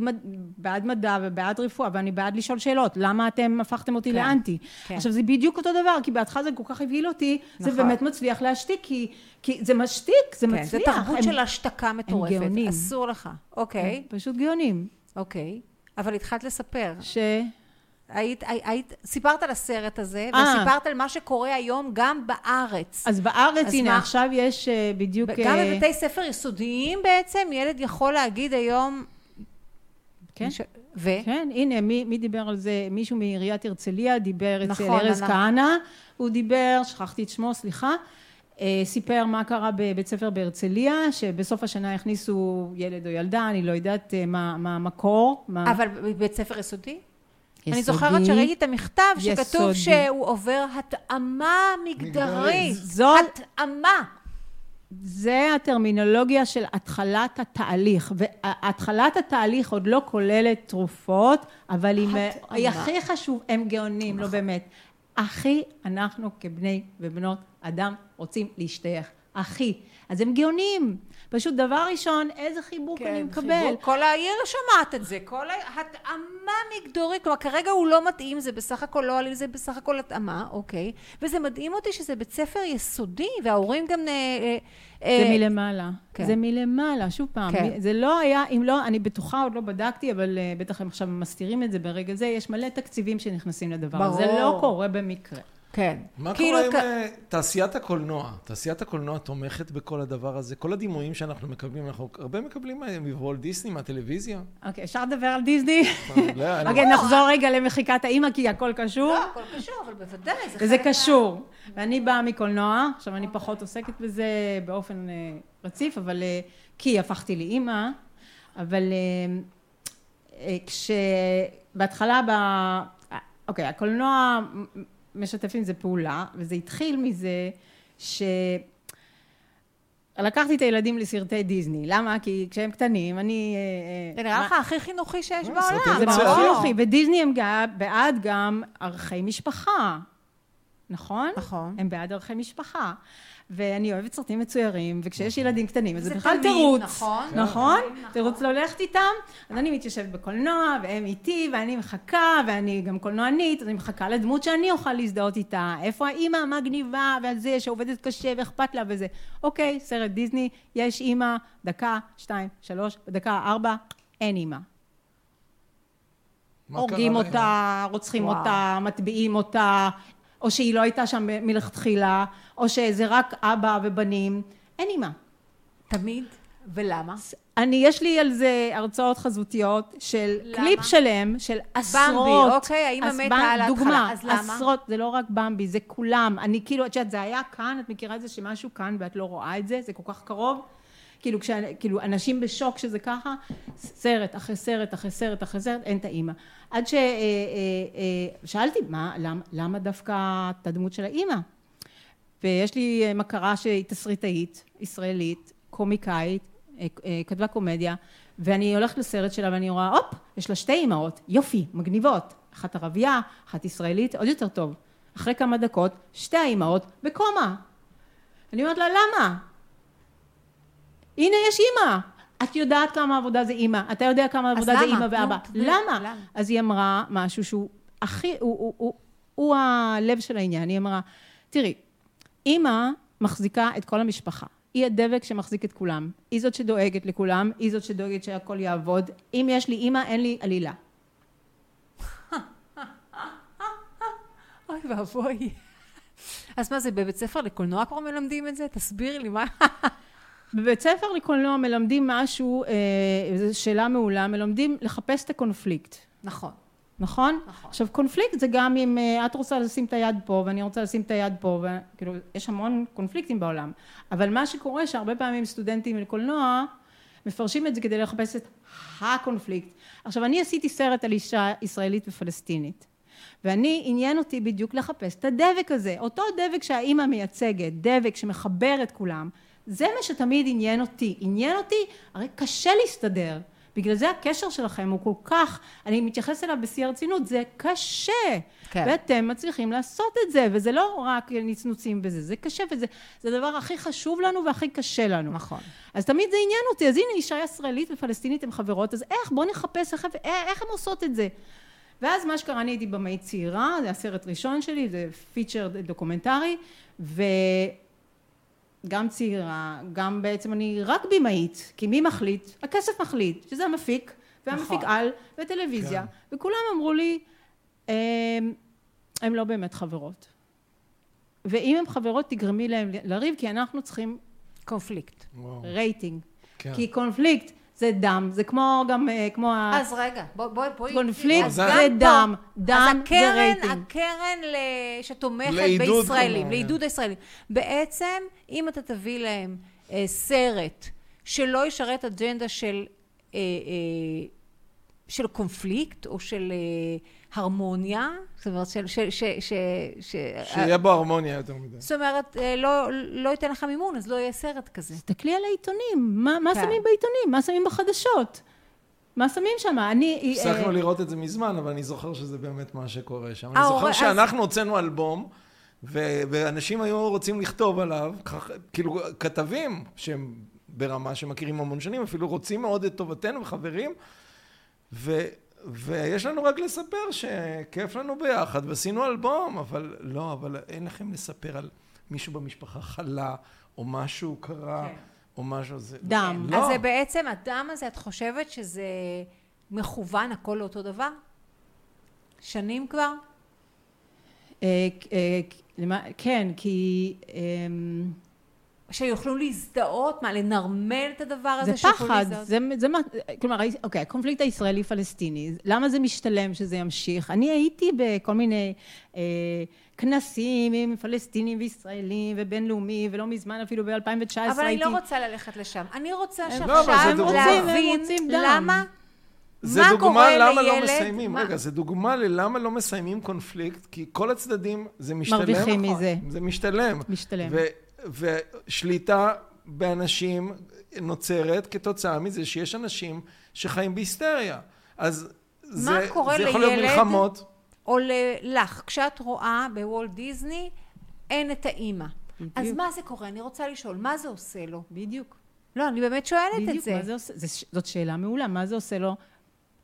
[SPEAKER 4] בעד מדע ובעד רפואה, ואני בעד לשאול שאלות, למה אתם הפכתם אותי
[SPEAKER 2] כן,
[SPEAKER 4] לאנטי?
[SPEAKER 2] כן.
[SPEAKER 4] עכשיו זה בדיוק אותו דבר, כי בהתחלה זה כל כך הבהיל אותי, זה
[SPEAKER 2] נכון.
[SPEAKER 4] באמת מצליח להשתיק, כי, כי זה משתיק, זה
[SPEAKER 2] כן, זה
[SPEAKER 4] מצליח.
[SPEAKER 2] תרבות
[SPEAKER 4] הם-
[SPEAKER 2] של השתקה מטורפת.
[SPEAKER 4] גאונים.
[SPEAKER 2] אסור לך. אוקיי,
[SPEAKER 4] הם פשוט גאונים.
[SPEAKER 2] אוקיי. אבל התחלת לספר.
[SPEAKER 4] ש...
[SPEAKER 2] היית, היית, סיפרת על הסרט הזה,
[SPEAKER 4] אה.
[SPEAKER 2] וסיפרת על מה שקורה היום גם בארץ.
[SPEAKER 4] אז בארץ,
[SPEAKER 2] אז
[SPEAKER 4] הנה,
[SPEAKER 2] מה?
[SPEAKER 4] עכשיו יש אה, בדיוק...
[SPEAKER 2] גם
[SPEAKER 4] אה,
[SPEAKER 2] בבתי ספר יסודיים בעצם, ילד יכול להגיד היום...
[SPEAKER 4] כן.
[SPEAKER 2] ש... ו?
[SPEAKER 4] כן, הנה, מי, מי דיבר על זה? מישהו מעיריית הרצליה דיבר אצל
[SPEAKER 2] נכון,
[SPEAKER 4] ארז
[SPEAKER 2] אנחנו-
[SPEAKER 4] כהנא, הוא דיבר, שכחתי את שמו, סליחה, סיפר מה קרה בבית ספר בהרצליה, שבסוף השנה הכניסו ילד או ילדה, אני לא יודעת אה, מה המקור. מה...
[SPEAKER 2] אבל בבית ספר יסודי? אני
[SPEAKER 4] יסודי.
[SPEAKER 2] זוכרת שראיתי את המכתב שכתוב
[SPEAKER 4] יסודי.
[SPEAKER 2] שהוא עובר התאמה מגדרית.
[SPEAKER 4] זו-
[SPEAKER 2] התאמה.
[SPEAKER 4] זה הטרמינולוגיה של התחלת התהליך, והתחלת התהליך עוד לא כוללת תרופות, אבל היא. היא הכי חשוב, הם גאונים, לא באמת. הכי אנחנו כבני ובנות אדם רוצים להשתייך. הכי. אז הם גאונים. פשוט דבר ראשון, איזה חיבוק אני מקבל.
[SPEAKER 2] כן, חיבוק. כל העיר שומעת את זה, כל התאמה מגדורית, כלומר כרגע הוא לא מתאים, זה בסך הכל לא עלים, זה בסך הכל התאמה, אוקיי, וזה מדהים אותי שזה בית ספר יסודי, וההורים גם... אה, אה,
[SPEAKER 4] זה
[SPEAKER 2] אה,
[SPEAKER 4] מלמעלה.
[SPEAKER 2] כן.
[SPEAKER 4] זה מלמעלה, שוב פעם.
[SPEAKER 2] כן.
[SPEAKER 4] זה לא היה, אם לא, אני בטוחה, עוד לא בדקתי, אבל אה, בטח הם עכשיו מסתירים את זה ברגע זה, יש מלא תקציבים שנכנסים לדבר. הזה. זה
[SPEAKER 2] ברור.
[SPEAKER 4] לא קורה במקרה.
[SPEAKER 2] כן.
[SPEAKER 3] מה
[SPEAKER 2] כאילו
[SPEAKER 3] קורה עם
[SPEAKER 2] כ-
[SPEAKER 3] אה, תעשיית הקולנוע? תעשיית הקולנוע תומכת בכל הדבר הזה? כל הדימויים שאנחנו מקבלים, אנחנו הרבה מקבלים מוולט דיסני, מהטלוויזיה.
[SPEAKER 4] אוקיי, אפשר לדבר על דיסני? *laughs*
[SPEAKER 3] לא, אני- *laughs*
[SPEAKER 4] אוקיי, נחזור רגע למחיקת האימא, כי הכל קשור.
[SPEAKER 2] לא, הכל קשור, אבל בוודאי, זה חלק מה-
[SPEAKER 4] קשור. ואני באה מקולנוע, עכשיו אני פחות עוסקת בזה באופן אה, רציף, אבל אה, כי הפכתי לאימא, אבל אה, כשבהתחלה, ב... אוקיי, הקולנוע משתף עם זה פעולה, וזה התחיל מזה ש... לקחתי את הילדים לסרטי דיסני, למה? כי כשהם קטנים, אני... אה,
[SPEAKER 2] זה
[SPEAKER 4] אה,
[SPEAKER 2] נראה
[SPEAKER 4] מה-
[SPEAKER 2] לך הכי חינוכי שיש בעולם.
[SPEAKER 4] זה. מאוד. חינוכי, ודיסני הם בעד גם ערכי משפחה, נכון?
[SPEAKER 2] נכון.
[SPEAKER 4] הם בעד ערכי משפחה. ואני אוהבת סרטים מצוירים, וכשיש ילדים קטנים, אז זה
[SPEAKER 2] זה
[SPEAKER 4] בכלל
[SPEAKER 2] תמיד,
[SPEAKER 4] תירוץ.
[SPEAKER 2] נכון.
[SPEAKER 4] נכון?
[SPEAKER 2] נכון.
[SPEAKER 4] תירוץ לא ללכת איתם. אז אני מתיישבת בקולנוע, והם איתי, ואני מחכה, ואני גם קולנוענית, אז אני מחכה לדמות שאני אוכל להזדהות איתה. איפה האימא המגניבה, ועל זה שעובדת קשה ואכפת לה וזה. אוקיי, סרט דיסני, יש אימא, דקה, שתיים, שלוש, בדקה ארבע, אין אימא.
[SPEAKER 3] מה
[SPEAKER 4] הורגים? אותה, רוצחים
[SPEAKER 2] וואו.
[SPEAKER 4] אותה, מטביעים אותה, או שהיא לא הייתה שם מלכתחילה, או שזה רק אבא ובנים. אין אימא.
[SPEAKER 2] תמיד? ולמה?
[SPEAKER 4] אני, יש לי על זה הרצאות חזותיות של
[SPEAKER 2] למה?
[SPEAKER 4] קליפ שלם, של עשרות.
[SPEAKER 2] במבי, אוקיי, האמא מתה על ההתחלה,
[SPEAKER 4] דוגמה,
[SPEAKER 2] אז למה?
[SPEAKER 4] עשרות, זה לא רק במבי, זה כולם. אני כאילו, את יודעת, זה היה כאן, את מכירה את זה שמשהו כאן ואת לא רואה את זה, זה כל כך קרוב. כאילו, כש, כאילו, אנשים בשוק שזה ככה, סרט אחרי סרט אחרי סרט אחרי סרט, אין את האימא. עד ששאלתי, מה, למה, למה דווקא את הדמות של האימא? ויש לי אה, מכרה שהיא תסריטאית, ישראלית, קומיקאית, אה, אה, כתבה קומדיה, ואני הולכת לסרט שלה ואני רואה, הופ, יש לה שתי אימהות, יופי, מגניבות. אחת ערבייה, אחת ישראלית, עוד יותר טוב. אחרי כמה דקות, שתי האימהות בקומה. אני אומרת לה, למה? הנה יש אימא. את יודעת כמה עבודה זה אימא, אתה יודע כמה עבודה זה? אימא ואבא.
[SPEAKER 2] תסביר,
[SPEAKER 4] למה?
[SPEAKER 2] למה?
[SPEAKER 4] אז היא אמרה משהו שהוא הכי, הוא, הוא, הוא, הוא הלב של העניין. היא אמרה, תראי, אימא מחזיקה את כל המשפחה. היא הדבק שמחזיק את כולם. היא זאת שדואגת לכולם, היא זאת שדואגת שהכל יעבוד. אם יש לי אימא, אין לי עלילה.
[SPEAKER 2] אוי ואבוי. אז מה זה, בבית ספר לקולנוע כבר מלמדים את זה? תסבירי לי מה...
[SPEAKER 4] בבית ספר לקולנוע מלמדים משהו, אה, זו שאלה מעולה, מלמדים לחפש את הקונפליקט.
[SPEAKER 2] נכון.
[SPEAKER 4] נכון?
[SPEAKER 2] נכון.
[SPEAKER 4] עכשיו קונפליקט זה גם אם אה, את רוצה לשים את היד פה ואני רוצה לשים את היד פה וכאילו יש המון קונפליקטים בעולם אבל מה שקורה שהרבה פעמים סטודנטים לקולנוע מפרשים את זה כדי לחפש את הקונפליקט עכשיו אני עשיתי סרט על אישה ישראלית ופלסטינית ואני עניין אותי בדיוק לחפש את הדבק הזה אותו דבק שהאימא מייצגת דבק שמחבר את כולם זה מה שתמיד עניין אותי עניין אותי הרי קשה להסתדר בגלל זה הקשר שלכם הוא כל כך, אני מתייחסת אליו בשיא הרצינות, זה קשה.
[SPEAKER 2] כן.
[SPEAKER 4] ואתם מצליחים לעשות את זה, וזה לא רק נצנוצים בזה, זה קשה וזה זה הדבר הכי חשוב לנו והכי קשה לנו.
[SPEAKER 2] נכון.
[SPEAKER 4] אז תמיד זה עניין אותי, אז הנה אישה ישראלית ופלסטינית הן חברות, אז איך, בואו נחפש איך, איך הן עושות את זה. ואז מה שקרה, אני הייתי במאית צעירה, זה הסרט ראשון שלי, זה feature דוקומנטרי, ו... גם צעירה, גם בעצם אני רק במאית, כי מי מחליט? הכסף מחליט, שזה המפיק, והמפיק
[SPEAKER 2] נכון.
[SPEAKER 4] על, וטלוויזיה,
[SPEAKER 3] כן.
[SPEAKER 4] וכולם אמרו לי, "הם- הן לא באמת חברות. ואם הן חברות תגרמי להן לריב, כי אנחנו צריכים
[SPEAKER 2] קונפליקט.
[SPEAKER 3] וואו,
[SPEAKER 4] רייטינג.
[SPEAKER 3] כן.
[SPEAKER 4] כי קונפליקט זה דם, זה כמו גם, אה, כמו ה...
[SPEAKER 2] אז רגע, בואי, בואי.
[SPEAKER 4] קונפליקט
[SPEAKER 2] אז
[SPEAKER 3] זה
[SPEAKER 4] דם, דם
[SPEAKER 2] אז
[SPEAKER 4] זה
[SPEAKER 2] הקרן,
[SPEAKER 4] רייטינג.
[SPEAKER 2] הקרן ל- שתומכת בישראלים. לעידוד הישראלים. בעצם, אם אתה תביא להם אה, סרט שלא ישרת אג'נדה של, אה, אה, של קונפליקט או של אה, הרמוניה, זאת אומרת, של... של, ש, ש, ש,
[SPEAKER 3] שיהיה בו הרמוניה יותר מדי.
[SPEAKER 2] זאת אומרת, אה, לא, לא ייתן לך מימון, אז לא יהיה סרט כזה.
[SPEAKER 4] תסתכלי על העיתונים, מה, מה
[SPEAKER 2] כן.
[SPEAKER 4] שמים בעיתונים, מה שמים בחדשות, מה שמים שם, אני... אה,
[SPEAKER 3] הפסקנו לראות את זה מזמן, אבל אני זוכר שזה באמת מה שקורה שם. אני
[SPEAKER 2] אה,
[SPEAKER 3] זוכר
[SPEAKER 2] אז-
[SPEAKER 3] שאנחנו הוצאנו אלבום, ו- ואנשים היו רוצים לכתוב עליו, כאילו כתבים שהם ברמה שמכירים המון שנים, אפילו רוצים מאוד את טובתנו וחברים, ו- ויש לנו רק לספר שכיף לנו ביחד, ועשינו אלבום, אבל לא, אבל אין לכם לספר על מישהו במשפחה חלה, או משהו קרה,
[SPEAKER 2] כן.
[SPEAKER 3] או משהו זה...
[SPEAKER 4] דם.
[SPEAKER 3] לא.
[SPEAKER 2] אז זה בעצם, הדם הזה, את חושבת שזה מכוון הכל לאותו דבר? שנים כבר?
[SPEAKER 4] אה, אה, כן, כי אמ,
[SPEAKER 2] שיוכלו להזדהות? מה, לנרמל את הדבר הזה?
[SPEAKER 4] זה
[SPEAKER 2] שיוכלו
[SPEAKER 4] פחד,
[SPEAKER 2] להזדהות?
[SPEAKER 4] זה, זה מה, כלומר, אוקיי, הקונפליקט הישראלי-פלסטיני, למה זה משתלם שזה ימשיך? אני הייתי בכל מיני אה, כנסים עם פלסטינים וישראלים ובינלאומי, ולא מזמן אפילו ב-2019 הייתי...
[SPEAKER 2] אבל אני לא רוצה ללכת לשם. אני רוצה
[SPEAKER 3] לא, אבל
[SPEAKER 2] שעכשיו
[SPEAKER 3] דוגמה.
[SPEAKER 2] להבין. למה
[SPEAKER 3] זה
[SPEAKER 2] מה
[SPEAKER 3] דוגמה למה לא
[SPEAKER 2] לילד?
[SPEAKER 3] מסיימים,
[SPEAKER 2] מה-
[SPEAKER 3] רגע, זה דוגמה ללמה לא מסיימים קונפליקט, כי כל הצדדים, זה משתלם.
[SPEAKER 4] מרוויחים
[SPEAKER 2] נכון.
[SPEAKER 4] מזה,
[SPEAKER 3] זה משתלם.
[SPEAKER 4] משתלם.
[SPEAKER 3] ו- ושליטה באנשים נוצרת כתוצאה מזה שיש אנשים שחיים בהיסטריה. אז זה,
[SPEAKER 2] קורה
[SPEAKER 3] זה יכול להיות
[SPEAKER 2] לילד?
[SPEAKER 3] מלחמות.
[SPEAKER 2] או ל- לך, כשאת רואה בוולט דיסני, אין את האימא. אז
[SPEAKER 4] בדיוק.
[SPEAKER 2] מה זה קורה? אני רוצה לשאול, מה זה עושה לו?
[SPEAKER 4] בדיוק,
[SPEAKER 2] לא, אני באמת שואלת את
[SPEAKER 4] בדיוק,
[SPEAKER 2] זה.
[SPEAKER 4] מה זה עושה? זה- זאת שאלה מעולה, מה זה עושה לו?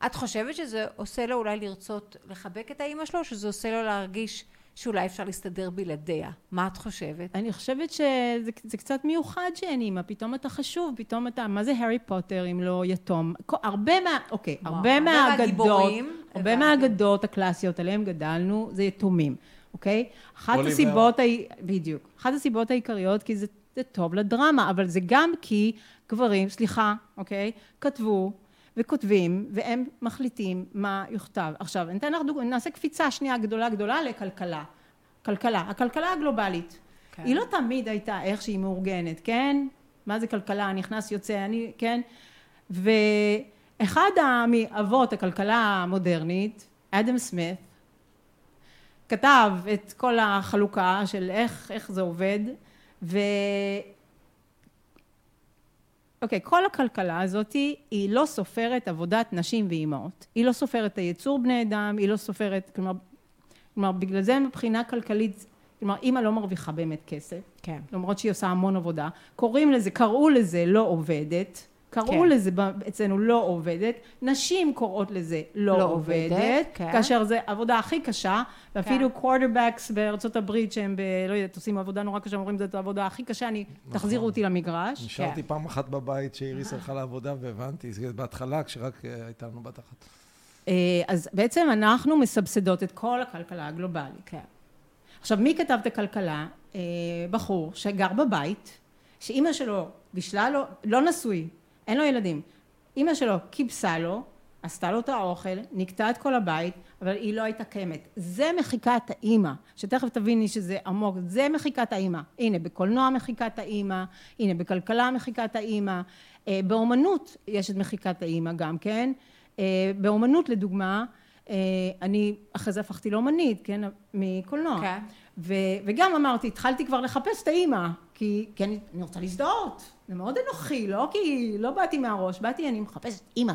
[SPEAKER 2] את חושבת שזה עושה לו אולי לרצות לחבק את האימא שלו, או שזה עושה לו להרגיש שאולי אפשר להסתדר בלעדיה? מה את חושבת?
[SPEAKER 4] אני חושבת שזה זה קצת מיוחד שאין אימא, פתאום אתה חשוב, פתאום אתה, מה זה הארי פוטר אם לא יתום? הרבה מה, אוקיי, הרבה מהאגדות, הרבה. מהאגדות הקלאסיות עליהן גדלנו, זה יתומים. אוקיי? אחת. הסיבות, ה... בדיוק, אחת הסיבות העיקריות כי זה, זה טוב לדרמה, אבל זה גם כי גברים, סליחה, אוקיי? כתבו וכותבים והם מחליטים מה יוכתב. עכשיו, ניתן לך דוגמא, נעשה קפיצה שנייה גדולה גדולה לכלכלה. כלכלה, הכלכלה הגלובלית.
[SPEAKER 2] כן.
[SPEAKER 4] היא לא תמיד הייתה איך שהיא מאורגנת, כן? מה זה כלכלה, נכנס יוצא, אני, כן? ואחד מאבות הכלכלה המודרנית, אדם סמית, כתב את כל החלוקה של איך, איך זה עובד, ו... אוקיי, כל הכלכלה הזאת היא לא סופרת עבודת נשים ואימהות. היא לא סופרת את היצור בני אדם, היא לא סופרת, כלומר, כלומר בגלל זה מבחינה כלכלית, כלומר אימא לא מרוויחה באמת כסף,
[SPEAKER 2] כן.
[SPEAKER 4] למרות שהיא עושה המון עבודה. קוראים לזה, קראו לזה לא עובדת, קראו
[SPEAKER 2] כן.
[SPEAKER 4] לזה אצלנו לא עובדת, נשים קוראות לזה לא,
[SPEAKER 2] לא
[SPEAKER 4] עובדת,
[SPEAKER 2] עובדת, כן.
[SPEAKER 4] כאשר זו עבודה הכי קשה, ואפילו quarterbacks בארצות הברית שהם ב... לא יודעת, עושים עבודה נורא קשה, אומרים זאת העבודה הכי קשה, אני, תחזירו אותי למגרש.
[SPEAKER 3] נשארתי
[SPEAKER 2] כן.
[SPEAKER 3] פעם אחת בבית שאיריס הלכה לעבודה והבנתי, זה בהתחלה כשרק אה, הייתה לנו בת אחת.
[SPEAKER 4] אה, אז בעצם אנחנו מסבסדות את כל הכלכלה הגלובלית.
[SPEAKER 2] כן.
[SPEAKER 4] עכשיו, מי כתב את הכלכלה? אה, בחור שגר בבית, שאימא שלו בישלה לו, לא נשוי, אין לו ילדים. אימא שלו כיבסה לו, עשתה לו את האוכל, נקטעה את כל הבית, אבל היא לא הייתה קיימת. זה מחיקת האימא, שתכף תביני שזה עמוק, זה מחיקת האימא. הנה, בקולנוע מחיקת האימא, הנה, בכלכלה מחיקת האימא, אה, באומנות יש את מחיקת האימא גם כן. אה, באומנות לדוגמה, אה, אני אחרי זה הפכתי לאומנית, כן, מקולנוע.
[SPEAKER 2] כן.
[SPEAKER 4] ו, וגם אמרתי, התחלתי כבר לחפש את האימא, כי, כי אני, אני רוצה להזדהות, זה מאוד אנוכי, לא כי לא באתי מהראש, באתי, אני מחפשת אימא.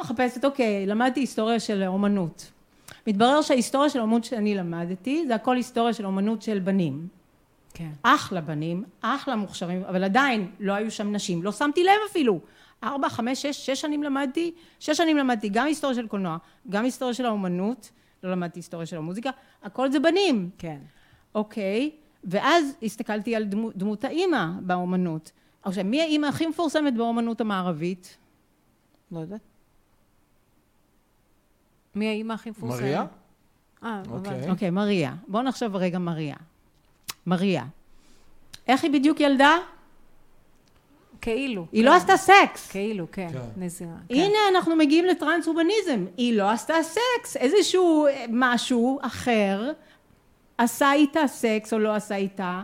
[SPEAKER 4] מחפשת, אוקיי, למדתי היסטוריה של אומנות. מתברר שההיסטוריה של אומנות שאני למדתי, זה הכל היסטוריה של אומנות של בנים.
[SPEAKER 2] כן.
[SPEAKER 4] אחלה בנים, אחלה מוכשרים, אבל עדיין לא היו שם נשים, לא שמתי לב אפילו. ארבע, חמש, שש, שש שנים למדתי, שש שנים למדתי גם היסטוריה של קולנוע, גם היסטוריה של האומנות, לא למדתי היסטוריה של המוזיקה, הכל זה בנים.
[SPEAKER 2] כן.
[SPEAKER 4] אוקיי, ואז הסתכלתי על דמו, דמות האימא באומנות. עכשיו, מי האימא הכי מפורסמת באומנות המערבית?
[SPEAKER 2] לא יודעת. מי האימא הכי מפורסמת?
[SPEAKER 3] מריה?
[SPEAKER 2] אה,
[SPEAKER 3] אוקיי.
[SPEAKER 4] אוקיי, מריה. בואו נחשוב רגע מריה. מריה. איך היא בדיוק ילדה?
[SPEAKER 2] כאילו.
[SPEAKER 4] היא
[SPEAKER 2] כן.
[SPEAKER 4] לא עשתה סקס.
[SPEAKER 2] כאילו, כן.
[SPEAKER 3] כן.
[SPEAKER 2] נזירה. כן.
[SPEAKER 4] הנה אנחנו מגיעים לטרנס-הומניזם. היא לא עשתה סקס, איזשהו אה, משהו אחר עשה איתה סקס או לא עשה איתה.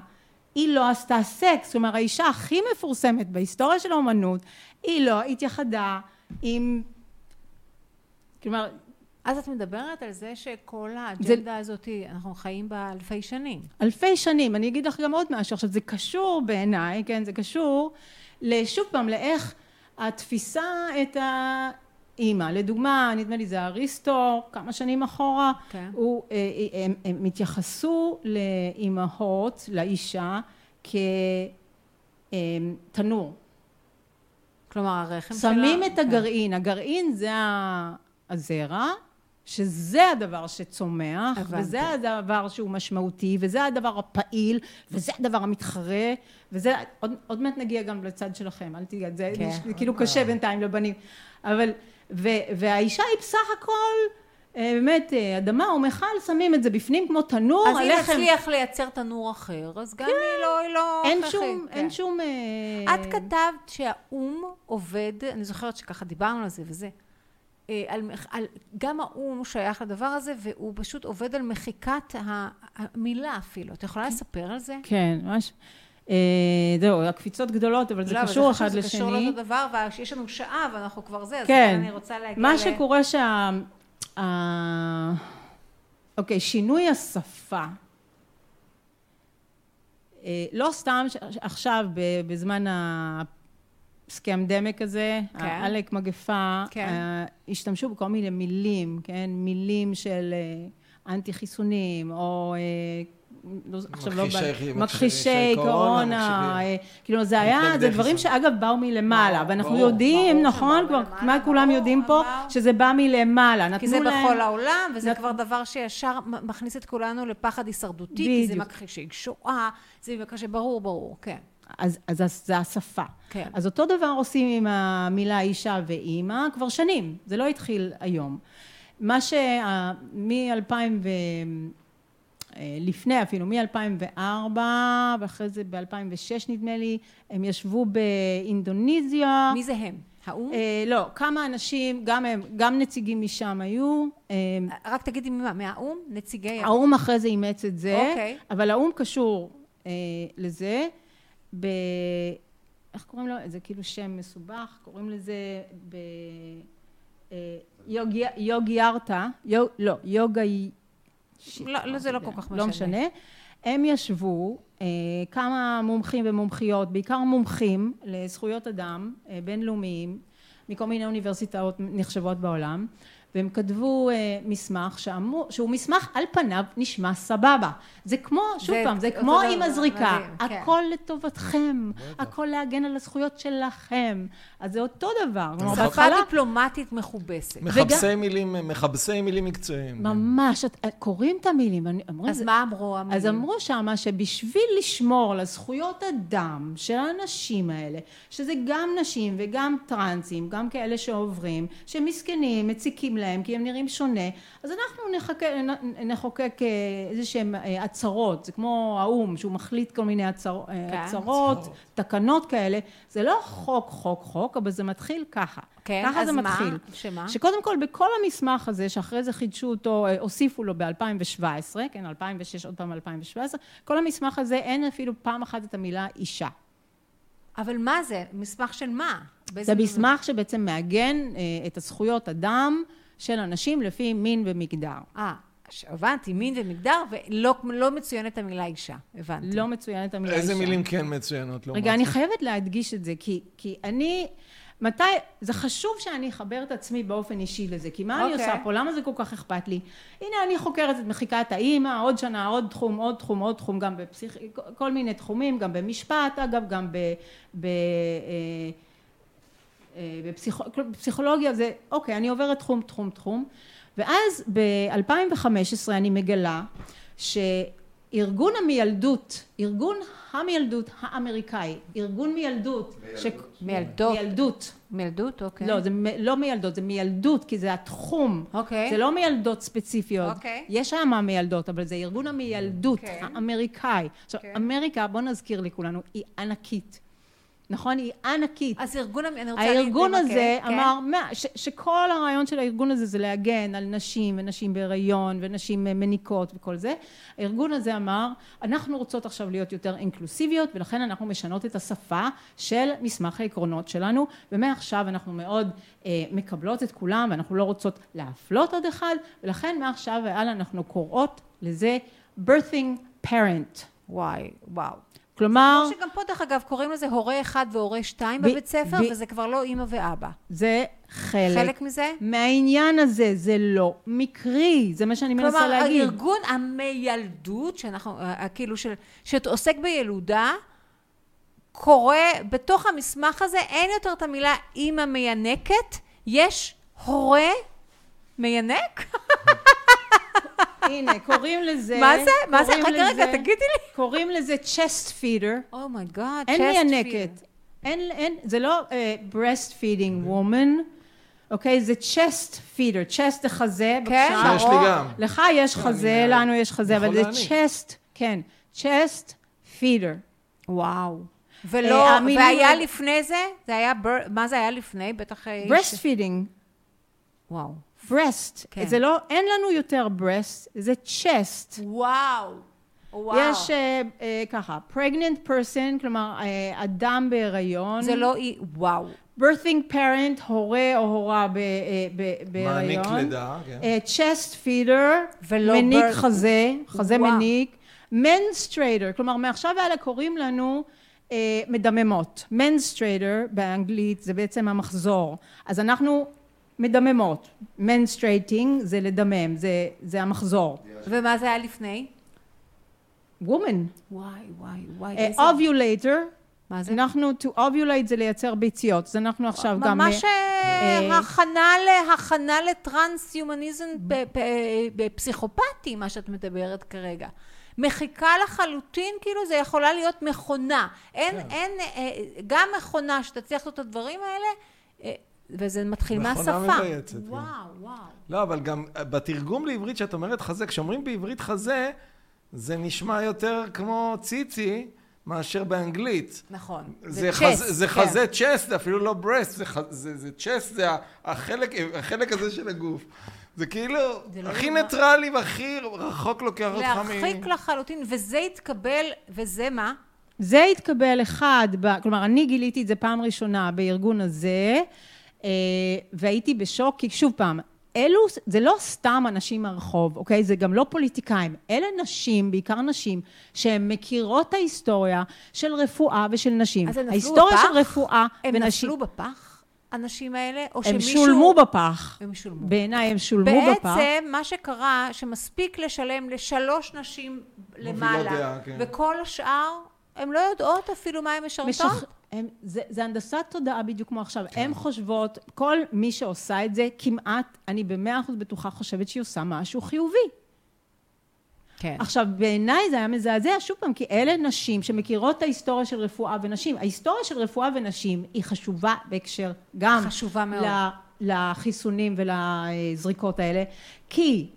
[SPEAKER 4] היא לא עשתה סקס, כלומר האישה הכי מפורסמת בהיסטוריה של האומנות, היא לא התייחדה עם... כלומר,
[SPEAKER 2] אז את מדברת על זה שכל האג'נדה הזאת, אנחנו חיים בה אלפי שנים.
[SPEAKER 4] אלפי שנים, אני אגיד לך גם עוד משהו, עכשיו זה קשור בעיניי, כן, זה קשור לשוב פעם לאיך התפיסה את האימא, לדוגמה, נדמה לי זה אריסטו, כמה שנים אחורה,
[SPEAKER 2] כן.
[SPEAKER 4] הוא, אה, אה, הם, הם התייחסו לאימהות, לאישה, כתנור.
[SPEAKER 2] כלומר, הרחם שלה...
[SPEAKER 4] שמים את
[SPEAKER 2] כן.
[SPEAKER 4] הגרעין, הגרעין זה הזרע, שזה הדבר שצומח,
[SPEAKER 2] הבנתי.
[SPEAKER 4] וזה הדבר שהוא משמעותי, וזה הדבר הפעיל, וזה הדבר המתחרה, וזה, עוד, עוד מעט נגיע גם לצד שלכם, אל תגיע, זה,
[SPEAKER 2] כן.
[SPEAKER 4] זה כאילו קשה בינתיים לבנים, אבל, ו, והאישה היא בסך הכל, אה, באמת, אה, אדמה או מכל, שמים את זה בפנים כמו תנור,
[SPEAKER 2] אז אם
[SPEAKER 4] הלחם,
[SPEAKER 2] נצליח לייצר תנור אחר, אז גם היא לא... היא לא
[SPEAKER 4] אין
[SPEAKER 2] הכרחית,
[SPEAKER 4] שום,
[SPEAKER 2] כן.
[SPEAKER 4] אין שום... אה,
[SPEAKER 2] את כתבת שהאו"ם עובד, אני זוכרת שככה דיברנו על זה וזה, על, על, גם האו"ם שייך לדבר הזה, והוא פשוט עובד על מחיקת המילה אפילו. את יכולה לספר על זה?
[SPEAKER 4] כן, ממש, זהו, הקפיצות גדולות, אבל זה
[SPEAKER 2] לא,
[SPEAKER 4] קשור אחד
[SPEAKER 2] זה קשור
[SPEAKER 4] לשני.
[SPEAKER 2] לאותו דבר, ויש לנו שעה ואנחנו כבר זה, אז
[SPEAKER 4] כן.
[SPEAKER 2] אני רוצה להגיע
[SPEAKER 4] מה
[SPEAKER 2] ל...
[SPEAKER 4] שקורה שה... אוקיי, שינוי השפה. אה, לא סתם עכשיו, בזמן הסקמדמק הזה,
[SPEAKER 2] כן.
[SPEAKER 4] העלק מגפה,
[SPEAKER 2] כן.
[SPEAKER 4] אה, השתמשו בכל מיני מילים, כן? מילים של אה, אנטי חיסונים, או... לא, עכשיו לא...
[SPEAKER 3] מכחישי-
[SPEAKER 4] בא-
[SPEAKER 3] מכחישי
[SPEAKER 4] מכחישי
[SPEAKER 3] קורונה,
[SPEAKER 4] אה, כאילו זה היה, זה דברים. שאגב באו מלמעלה, ואנחנו יודעים, נכון, כבר כמעט כולם יודעים פה. שזה בא מלמעלה,
[SPEAKER 2] כי זה. בכל העולם, וזה כבר דבר שישר מכניס את כולנו לפחד הישרדותי, כי זה. מכחישי שואה, זה מכחישי, ברור, ברור, כן.
[SPEAKER 4] אז, אז אז זה השפה.
[SPEAKER 2] כן.
[SPEAKER 4] אז אותו דבר עושים עם המילה אישה ואימא כבר שנים, זה לא התחיל היום. מה ש... מ-2000 ו... לפני אפילו, מ-2004 ואחרי זה ב-2006 נדמה לי, הם ישבו באינדוניזיה.
[SPEAKER 2] מי זה הם? האו"ם?
[SPEAKER 4] אה, לא, כמה אנשים, גם הם, גם נציגים משם היו. אה,
[SPEAKER 2] רק תגידי ממה, מהאו"ם? נציגי האו"ם?
[SPEAKER 4] האו"ם אחרי זה אימץ את זה,
[SPEAKER 2] אוקיי.
[SPEAKER 4] אבל האו"ם קשור אה, לזה. ב... איך קוראים לו? זה כאילו שם מסובך, קוראים לזה ב... אה, יוגי- יוגיארטה, יו- לא, יוגה...
[SPEAKER 2] לא, לא, זה לא כל כך משנה.
[SPEAKER 4] לא משנה. הם ישבו, אה, כמה מומחים ומומחיות, בעיקר מומחים לזכויות אדם אה, בינלאומיים, מכל מיני אוניברסיטאות נחשבות בעולם, והם כתבו אה, מסמך שאמור, שהוא מסמך על פניו נשמע סבבה. זה כמו, שוב
[SPEAKER 2] זה
[SPEAKER 4] פעם, זה כמו עם הזריקה,
[SPEAKER 2] מדהים, כן.
[SPEAKER 4] הכל לטובתכם, הכל להגן על הזכויות שלכם. אז זה אותו דבר. כלומר,
[SPEAKER 2] שפה דיפלומטית מכובסת.
[SPEAKER 3] מכבסי מילים, מכבסי מילים מקצועיים.
[SPEAKER 4] ממש, את- קוראים את המילים, אני- אומרים,
[SPEAKER 2] אז
[SPEAKER 4] זה-
[SPEAKER 2] מה אמרו המילים?
[SPEAKER 4] אז אמרו שמה שבשביל לשמור על הזכויות אדם של האנשים האלה, שזה גם נשים וגם טרנסים, גם כאלה שעוברים, שמסכנים, מציקים להם כי הם נראים שונה, אז אנחנו נחכה, נחוקק אה, איזה שהם אה, הצהרות, זה כמו האו"ם שהוא מחליט כל מיני הצהר, אה,
[SPEAKER 2] כן.
[SPEAKER 4] הצהרות,
[SPEAKER 3] הצהרות.
[SPEAKER 4] תקנות כאלה, זה לא חוק חוק חוק, אבל זה מתחיל ככה,
[SPEAKER 2] כן,
[SPEAKER 4] ככה
[SPEAKER 2] אז
[SPEAKER 4] זה
[SPEAKER 2] מה?
[SPEAKER 4] מתחיל.
[SPEAKER 2] שמה?
[SPEAKER 4] שקודם כל בכל המסמך הזה, שאחרי זה חידשו אותו, הוסיפו לו ב-2017, כן, 2006, עוד פעם 2017, כל המסמך הזה אין אפילו פעם אחת את המילה אישה.
[SPEAKER 2] אבל מה זה? מסמך של מה?
[SPEAKER 4] זה מסמך שבעצם מעגן אה, את הזכויות אדם של אנשים לפי מין ומגדר.
[SPEAKER 2] אה, הבנתי, מין ומגדר, ולא לא מצוינת המילה אישה. הבנתי.
[SPEAKER 4] לא מצוינת המילה אישה.
[SPEAKER 3] איזה מילים כן מצוינות לעומת
[SPEAKER 4] רגע, אני
[SPEAKER 3] זה?
[SPEAKER 4] חייבת להדגיש את זה, כי, כי אני, מתי, זה חשוב שאני אחבר את עצמי באופן אישי לזה, כי מה אני
[SPEAKER 2] אוקיי.
[SPEAKER 4] עושה פה, למה זה כל כך אכפת לי? הנה, אני חוקרת את מחיקת האימא, עוד שנה, עוד תחום, עוד תחום, עוד תחום, גם בפסיכ... כל מיני תחומים, גם במשפט, אגב, גם ב... ב אה, בפסיכ... בפסיכולוגיה זה, אוקיי, אני עוברת תחום, תחום, תחום, ואז ב-2015 אני מגלה שארגון המיילדות, ארגון המיילדות האמריקאי, ארגון מיילדות, ש...
[SPEAKER 2] מילדות.
[SPEAKER 4] מיילדות,
[SPEAKER 2] מילדות, אוקיי.
[SPEAKER 4] לא, זה מ- לא מיילדות, זה מיילדות, כי זה התחום.
[SPEAKER 2] אוקיי.
[SPEAKER 4] זה לא מיילדות ספציפיות.
[SPEAKER 2] אוקיי.
[SPEAKER 4] יש שם מיילדות, אבל זה ארגון המיילדות
[SPEAKER 2] כן.
[SPEAKER 4] האמריקאי. עכשיו,
[SPEAKER 2] כן.
[SPEAKER 4] אמריקה, בוא נזכיר לכולנו, היא ענקית. נכון? היא ענקית.
[SPEAKER 2] אז ארגון, אני רוצה
[SPEAKER 4] הארגון
[SPEAKER 2] להתמקד,
[SPEAKER 4] הזה
[SPEAKER 2] כן.
[SPEAKER 4] אמר, מה, ש, שכל הרעיון של הארגון הזה זה להגן על נשים ונשים בהיריון ונשים אה, מניקות וכל זה. הארגון הזה אמר, אנחנו רוצות עכשיו להיות יותר אינקלוסיביות ולכן אנחנו משנות את השפה של מסמך העקרונות שלנו ומעכשיו אנחנו מאוד אה, מקבלות את כולם ואנחנו לא רוצות להפלות עוד אחד ולכן מעכשיו והלאה אנחנו קוראות לזה birthing parent.
[SPEAKER 2] וואי, וואו.
[SPEAKER 4] כלומר,
[SPEAKER 2] כמו שגם פה, דרך אגב, קוראים לזה הורה אחד והורה שתיים
[SPEAKER 4] ב-
[SPEAKER 2] בבית ספר,
[SPEAKER 4] ב-
[SPEAKER 2] וזה כבר לא אימא ואבא.
[SPEAKER 4] זה חלק.
[SPEAKER 2] חלק מזה?
[SPEAKER 4] מהעניין הזה, זה לא מקרי, זה מה שאני מנסה
[SPEAKER 2] כלומר,
[SPEAKER 4] להגיד.
[SPEAKER 2] הארגון המיילדות, שאנחנו, אה, אה, כאילו, של, שעוסק בילודה, קורא, בתוך המסמך הזה אין יותר את המילה אימא מיינקת, יש הורה מיינק? *laughs*
[SPEAKER 4] הנה, קוראים לזה...
[SPEAKER 2] מה זה? מה זה? רגע, רגע, תגידי לי.
[SPEAKER 4] קוראים לזה chest feeder.
[SPEAKER 2] oh my God,
[SPEAKER 4] אין מיניקת. אין, אין, זה לא uh, breast feeding woman, אוקיי? זה chest feeder. chest זה חזה,
[SPEAKER 2] כן,
[SPEAKER 4] בבקשה.
[SPEAKER 3] יש לי. גם.
[SPEAKER 4] לך יש חזה,
[SPEAKER 3] אני-
[SPEAKER 4] לנו יש חזה, אבל זה chest, כן, chest feeder.
[SPEAKER 2] וואו. ולא,
[SPEAKER 4] אה, המילים
[SPEAKER 2] והיה לפני זה? זה היה, בר, מה זה היה לפני? בטח... אה,
[SPEAKER 4] breast
[SPEAKER 2] ש-
[SPEAKER 4] feeding,
[SPEAKER 2] וואו.
[SPEAKER 4] Breast.
[SPEAKER 2] כן.
[SPEAKER 4] זה לא, אין לנו יותר breast, זה chest.
[SPEAKER 2] וואו. וואו.
[SPEAKER 4] יש אה, אה, ככה, pregnant person, כלומר אה, אדם בהיריון.
[SPEAKER 2] זה לא אי... וואו.
[SPEAKER 4] birthing parent, הורה או הורה ב- אה, ב-
[SPEAKER 3] מעניק
[SPEAKER 4] בהיריון.
[SPEAKER 3] לידה, כן.
[SPEAKER 4] אה, chest feeder,
[SPEAKER 2] ולא
[SPEAKER 4] מניק
[SPEAKER 2] birth-
[SPEAKER 4] חזה, חזה
[SPEAKER 2] וואו.
[SPEAKER 4] מניק. menstruator, כלומר מעכשיו והלאה קוראים לנו אה, מדממות. menstruator באנגלית זה בעצם המחזור. אז אנחנו מדממות. menstruating זה לדמם, זה, זה המחזור.
[SPEAKER 2] ומה זה היה לפני?
[SPEAKER 4] woman.
[SPEAKER 2] וואי, וואי, וואי.
[SPEAKER 4] אה,
[SPEAKER 2] איזה...
[SPEAKER 4] ovulator,
[SPEAKER 2] מה זה?
[SPEAKER 4] אנחנו, to ovulate זה לייצר ביציות, אז אנחנו עכשיו גם...
[SPEAKER 2] ממש
[SPEAKER 4] אה,
[SPEAKER 2] אה, הכנה ל- הכנה לטרנס-יומניזם ב- ב- בפסיכופתי, מה שאת מדברת כרגע. מחיקה לחלוטין, כאילו זה יכולה להיות מכונה. אין,
[SPEAKER 3] כן.
[SPEAKER 2] אין, אה, גם מכונה שתצליח לעשות את הדברים האלה, אה, וזה מתחיל
[SPEAKER 3] מכונה
[SPEAKER 2] מהשפה.
[SPEAKER 3] מבייצת, כן.
[SPEAKER 2] וואו, וואו.
[SPEAKER 3] לא, אבל גם בתרגום לעברית שאת אומרת חזה, כשאומרים בעברית חזה, זה נשמע יותר כמו ציצי מאשר באנגלית.
[SPEAKER 2] נכון.
[SPEAKER 3] זה,
[SPEAKER 2] chest,
[SPEAKER 3] חזה, זה
[SPEAKER 2] כן.
[SPEAKER 3] חזה chest, זה אפילו לא breast, זה, זה, זה chest, זה החלק, החלק הזה של הגוף. זה כאילו
[SPEAKER 2] זה לא
[SPEAKER 3] הכי
[SPEAKER 2] נורא.
[SPEAKER 3] ניטרלי והכי רחוק לוקח אותך מ...
[SPEAKER 2] להרחיק לחלוטין, וזה התקבל, וזה מה?
[SPEAKER 4] זה התקבל אחד, ב- כלומר, אני גיליתי את זה פעם ראשונה בארגון הזה, אה, והייתי בשוק, כי שוב פעם, אלו, זה לא סתם אנשים מהרחוב, אוקיי? זה גם לא פוליטיקאים. אלה נשים, בעיקר נשים, שהן מכירות את ההיסטוריה של רפואה ושל נשים.
[SPEAKER 2] אז הם נפלו
[SPEAKER 4] ההיסטוריה
[SPEAKER 2] בפח?
[SPEAKER 4] של רפואה
[SPEAKER 2] הם
[SPEAKER 4] ונשים...
[SPEAKER 2] נפלו בפח, הנשים האלה? או
[SPEAKER 4] הם
[SPEAKER 2] שמישהו...
[SPEAKER 4] שולמו בפח.
[SPEAKER 2] הם שולמו.
[SPEAKER 4] בעיניי הם שולמו בפח.
[SPEAKER 2] בעצם מה שקרה, שמספיק לשלם לשלוש נשים למעלה,
[SPEAKER 3] דעה, כן.
[SPEAKER 2] וכל השאר, הן לא יודעות אפילו מה הן משרתות.
[SPEAKER 4] משח... הם, זה, זה הנדסת תודעה בדיוק כמו עכשיו. כן. הן חושבות, כל מי שעושה את זה, כמעט, אני במאה אחוז בטוחה חושבת שהיא עושה משהו חיובי.
[SPEAKER 2] כן.
[SPEAKER 4] עכשיו, בעיניי זה היה מזעזע, שוב פעם, כי אלה נשים שמכירות את ההיסטוריה של רפואה ונשים. ההיסטוריה של רפואה ונשים היא חשובה בהקשר גם...
[SPEAKER 2] חשובה מאוד.
[SPEAKER 4] לחיסונים ולזריקות האלה, כי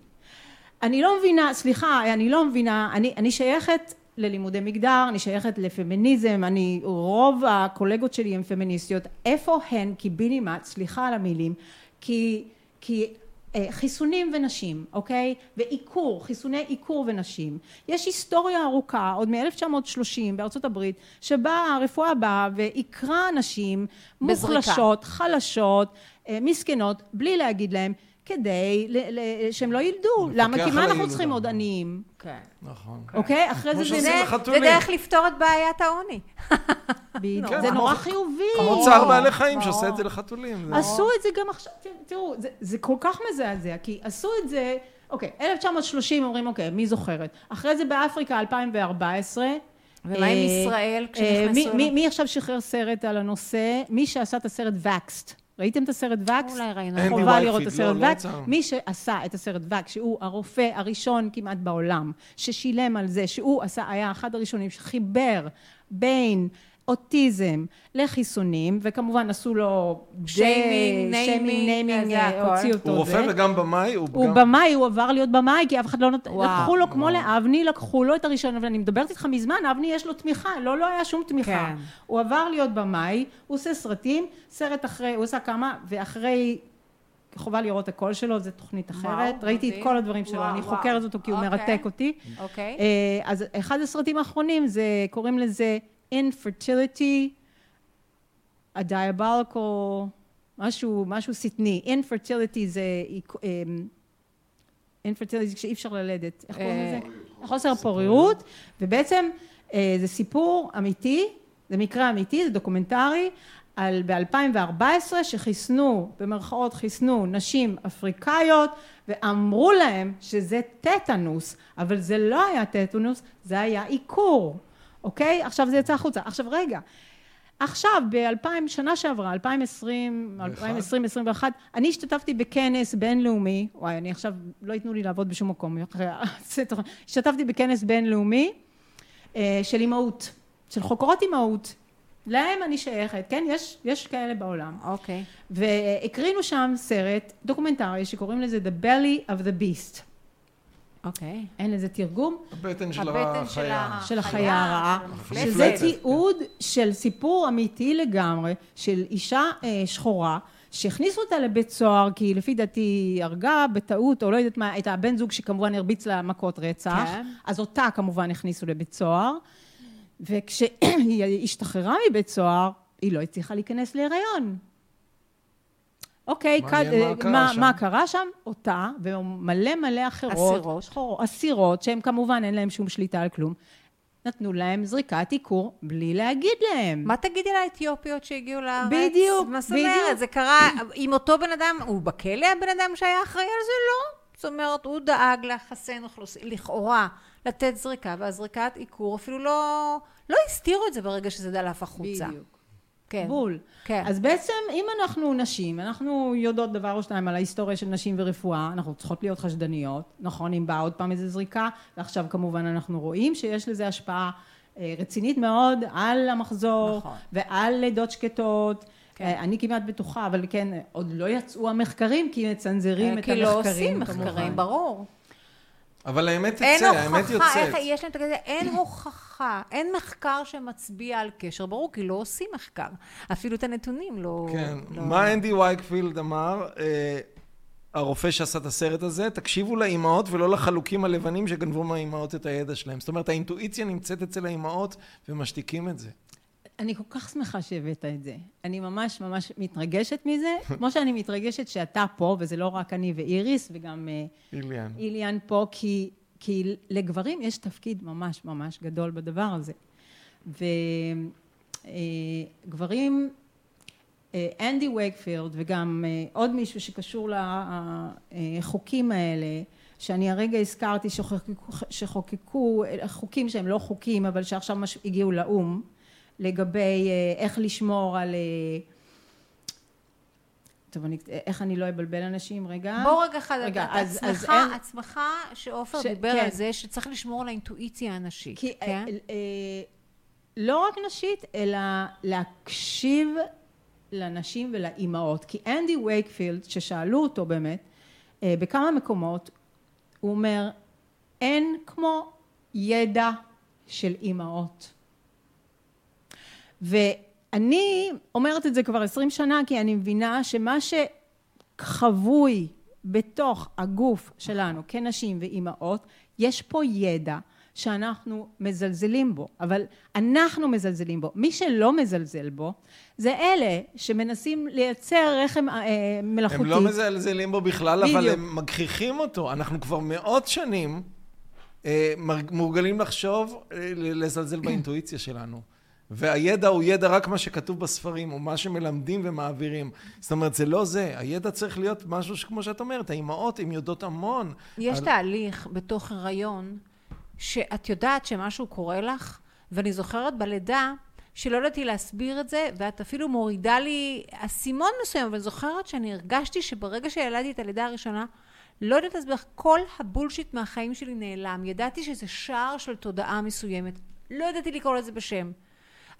[SPEAKER 4] אני לא מבינה, סליחה, אני לא מבינה, אני, אני שייכת ללימודי מגדר, אני שייכת לפמיניזם, אני, רוב הקולגות שלי הן פמיניסטיות, איפה הן קיבינימט, סליחה על המילים, כי, כי אה, חיסונים ונשים, אוקיי? ועיקור, חיסוני עיקור ונשים. יש היסטוריה ארוכה, עוד מ-1930 בארצות הברית, שבה הרפואה באה ועיקרה נשים
[SPEAKER 2] בזריקה.
[SPEAKER 4] מוחלשות, חלשות, אה, מסכנות, בלי להגיד להם, כדי ל- ל- שהם לא ילדו. למה? כי מה אנחנו. צריכים עוד עניים?
[SPEAKER 2] כן.
[SPEAKER 3] נכון.
[SPEAKER 4] אוקיי? אחרי זה זה...
[SPEAKER 2] זה, דרך לפתור את בעיית העוני. *laughs*
[SPEAKER 4] בדיוק.
[SPEAKER 2] כן,
[SPEAKER 4] זה נורא חיובי.
[SPEAKER 3] כמו צער בעלי חיים. שעושה את זה לחתולים. זה-
[SPEAKER 4] עשו את זה גם עכשיו, תראו, זה, זה כל כך מזעזע, כי עשו את זה, אוקיי, 1930 אומרים, אוקיי, מי זוכרת? אחרי זה באפריקה 2014.
[SPEAKER 2] ומה עם
[SPEAKER 4] אה,
[SPEAKER 2] ישראל
[SPEAKER 4] אה,
[SPEAKER 2] כשנכנסו?
[SPEAKER 4] מי, עכשיו שחרר סרט על הנושא? מי שעשה את הסרט וקסט. ראיתם את הסרט וקסט?
[SPEAKER 2] אולי ראינו.
[SPEAKER 4] חובה לראות את
[SPEAKER 3] וייטפיד,
[SPEAKER 4] הסרט
[SPEAKER 3] לא, לא
[SPEAKER 4] וקס. מי שעשה את הסרט וקס, שהוא הרופא הראשון כמעט בעולם, ששילם על זה, שהוא עשה, היה אחד הראשונים שחיבר בין אוטיזם לחיסונים, וכמובן עשו לו
[SPEAKER 2] שיימינג, ניימינג,
[SPEAKER 4] ניימינג, אה. הוציאו אותו.
[SPEAKER 3] הוא רופא. וגם במאי, הוא
[SPEAKER 4] הוא
[SPEAKER 3] גם...
[SPEAKER 4] במאי, הוא עבר להיות במאי, כי אף אחד לא נותן. לקחו לו כמו. לאבני, לקחו לו את הראשון, אבל אני מדברת איתך מזמן, אבני יש לו תמיכה, לא, לא היה שום תמיכה.
[SPEAKER 2] כן.
[SPEAKER 4] הוא עבר להיות במאי, הוא עושה סרטים, סרט אחרי, הוא עושה כמה, ואחרי, חובה לראות הקול שלו, זו תוכנית אחרת.
[SPEAKER 2] וואו,
[SPEAKER 4] ראיתי את
[SPEAKER 2] מדהים.
[SPEAKER 4] כל הדברים שלו,
[SPEAKER 2] וואו,
[SPEAKER 4] אני
[SPEAKER 2] וואו.
[SPEAKER 4] חוקרת אותו כי הוא
[SPEAKER 2] אוקיי.
[SPEAKER 4] מרתק אותי.
[SPEAKER 2] אוקיי.
[SPEAKER 4] אה, אז אחד הסרטים האחרונים זה, קוראים לזה infertility, a diabolical, משהו, משהו שטני. infertility זה אמ, infertility זה כשאי אפשר ללדת. איך קוראים
[SPEAKER 2] אה,
[SPEAKER 4] לזה? חוסר פוריות, ובעצם אה, זה סיפור אמיתי, זה מקרה אמיתי, זה דוקומנטרי, על ב-2014 שחיסנו, במרכאות חיסנו נשים אפריקאיות ואמרו להם שזה טטנוס, אבל זה לא היה טטנוס, זה היה עיקור, אוקיי? עכשיו זה יצא החוצה. עכשיו רגע, עכשיו ב-2000, שנה שעברה, 2020, 2021, אני השתתפתי בכנס בינלאומי, וואי, אני עכשיו, לא ייתנו לי לעבוד בשום מקום, *laughs* השתתפתי בכנס בינלאומי אה, של אימהות, של חוקרות אימהות. להם אני שייכת, כן? יש, יש כאלה בעולם.
[SPEAKER 2] אוקיי.
[SPEAKER 4] והקרינו שם סרט דוקומנטרי שקוראים לזה The Belly of the Beast.
[SPEAKER 2] אוקיי.
[SPEAKER 4] אין לזה תרגום.
[SPEAKER 3] הבטן של
[SPEAKER 2] הבטן של
[SPEAKER 3] החיה.
[SPEAKER 2] ה-
[SPEAKER 4] של
[SPEAKER 2] החיה,
[SPEAKER 4] הרעה,
[SPEAKER 2] של.
[SPEAKER 4] שזה תיעוד של סיפור אמיתי לגמרי, של אישה אה, שחורה, שהכניסו אותה לבית סוהר, כי לפי דעתי היא הרגה בטעות, או לא יודעת מה, את הבן זוג שכמובן הרביץ לה מכות רצח,
[SPEAKER 2] כן.
[SPEAKER 4] אז אותה כמובן הכניסו לבית סוהר, וכשהיא *clears throat* השתחררה מבית סוהר, היא לא הצליחה להיכנס להיריון. אוקיי,
[SPEAKER 3] מעניין
[SPEAKER 4] כ-
[SPEAKER 3] מה
[SPEAKER 4] אה,
[SPEAKER 3] קרה
[SPEAKER 4] מה,
[SPEAKER 3] שם.
[SPEAKER 4] מה קרה שם? אותה ומלא מלא אחרות,
[SPEAKER 2] אסירות.
[SPEAKER 4] אסירות, שהן כמובן אין להן שום שליטה על כלום, נתנו להם זריקת עיקור בלי להגיד להם.
[SPEAKER 2] מה תגידי לאתיופיות שהגיעו לארץ?
[SPEAKER 4] בדיוק,
[SPEAKER 2] מה זאת
[SPEAKER 4] בדיוק.
[SPEAKER 2] אומרת? זה קרה עם אותו בן אדם, הוא בכלא הבן אדם שהיה אחראי על זה? לא. זאת אומרת, הוא דאג לחסן אוכלוסין, לכאורה, לתת זריקה, והזריקת עיקור אפילו לא, לא הסתירו את זה ברגע שזה דלף החוצה.
[SPEAKER 4] בדיוק.
[SPEAKER 2] כן.
[SPEAKER 4] בול.
[SPEAKER 2] כן.
[SPEAKER 4] אז בעצם, אם אנחנו נשים, אנחנו יודעות דבר או שניים על ההיסטוריה של נשים ורפואה, אנחנו צריכות להיות חשדניות, נכון, אם באה עוד פעם איזו זריקה, ועכשיו כמובן אנחנו רואים שיש לזה השפעה אה, רצינית מאוד על המחזור,
[SPEAKER 2] נכון.
[SPEAKER 4] ועל לידות שקטות.
[SPEAKER 2] כן.
[SPEAKER 4] אה, אני כמעט בטוחה, אבל כן, עוד לא יצאו המחקרים, כי מצנזרים את
[SPEAKER 2] כי
[SPEAKER 4] המחקרים.
[SPEAKER 2] לא עושים
[SPEAKER 4] כמובן.
[SPEAKER 2] מחקרים, ברור.
[SPEAKER 3] אבל האמת
[SPEAKER 2] אין
[SPEAKER 3] תצא, האמת
[SPEAKER 2] הוכחה,
[SPEAKER 3] יוצאת.
[SPEAKER 2] איך, יש להם את הכזה, אין הוכחה, אין מחקר שמצביע על קשר, ברור, כי לא עושים מחקר. אפילו את הנתונים לא...
[SPEAKER 3] כן,
[SPEAKER 2] לא...
[SPEAKER 3] מה אנדי וייקפילד אמר? אה, הרופא שעשה את הסרט הזה, תקשיבו לאימהות ולא לחלוקים הלבנים שגנבו מהאימהות את הידע שלהם. זאת אומרת, האינטואיציה נמצאת אצל האימהות ומשתיקים את זה.
[SPEAKER 4] אני כל כך שמחה שהבאת את זה. אני ממש ממש מתרגשת מזה, *laughs* כמו שאני מתרגשת שאתה פה, וזה לא רק אני ואיריס, וגם אה,
[SPEAKER 3] איליאן.
[SPEAKER 4] איליאן פה, כי, כי לגברים יש תפקיד ממש ממש גדול בדבר הזה. וגברים, אנדי וייקפילד וגם אה, עוד מישהו שקשור לחוקים האלה, שאני הרגע הזכרתי שחוקקו, שחוקקו חוקים שהם לא חוקים, אבל שעכשיו הגיעו לאו"ם, לגבי אה, איך לשמור על... אה, טוב, אני, איך אני לא אבלבל אנשים? רגע.
[SPEAKER 2] בוא רגע אחד,
[SPEAKER 4] רגע, אז- אז
[SPEAKER 2] עצמך,
[SPEAKER 4] אין-
[SPEAKER 2] עצמך שעופר
[SPEAKER 4] ש-
[SPEAKER 2] דיבר
[SPEAKER 4] כן.
[SPEAKER 2] על זה, שצריך לשמור על האינטואיציה הנשית,
[SPEAKER 4] כי
[SPEAKER 2] כן?
[SPEAKER 4] אה, אה, לא רק נשית, אלא להקשיב לנשים ולאימהות. כי אנדי וייקפילד, ששאלו אותו באמת, אה, בכמה מקומות, הוא אומר, אין כמו ידע של אימהות. ואני אומרת את זה כבר עשרים שנה, כי אני מבינה שמה שחבוי בתוך הגוף שלנו כנשים ואימהות, יש פה ידע שאנחנו מזלזלים בו, אבל אנחנו מזלזלים בו. מי שלא מזלזל בו, זה אלה שמנסים לייצר רחם אה, מלאכותי.
[SPEAKER 3] הם לא מזלזלים בו בכלל, אבל
[SPEAKER 4] בדיוק.
[SPEAKER 3] הם מגחיכים אותו. אנחנו כבר מאות שנים אה, מורגלים לחשוב, אה, לזלזל *clears throat* באינטואיציה שלנו. והידע הוא ידע רק מה שכתוב בספרים, או מה שמלמדים ומעבירים. זאת אומרת, זה לא זה. הידע צריך להיות משהו שכמו שאת אומרת, האימהות, הן יודעות המון.
[SPEAKER 2] יש
[SPEAKER 3] על-
[SPEAKER 2] תהליך בתוך הריון, שאת יודעת שמשהו קורה לך, ואני זוכרת בלידה, שלא ידעתי להסביר את זה, ואת אפילו מורידה לי אסימון מסוים, אבל זוכרת שאני הרגשתי שברגע שילדתי את הלידה הראשונה, לא יודעת להסביר איך כל הבולשיט מהחיים שלי נעלם. ידעתי שזה שער של תודעה מסוימת. לא ידעתי לקרוא לזה בשם.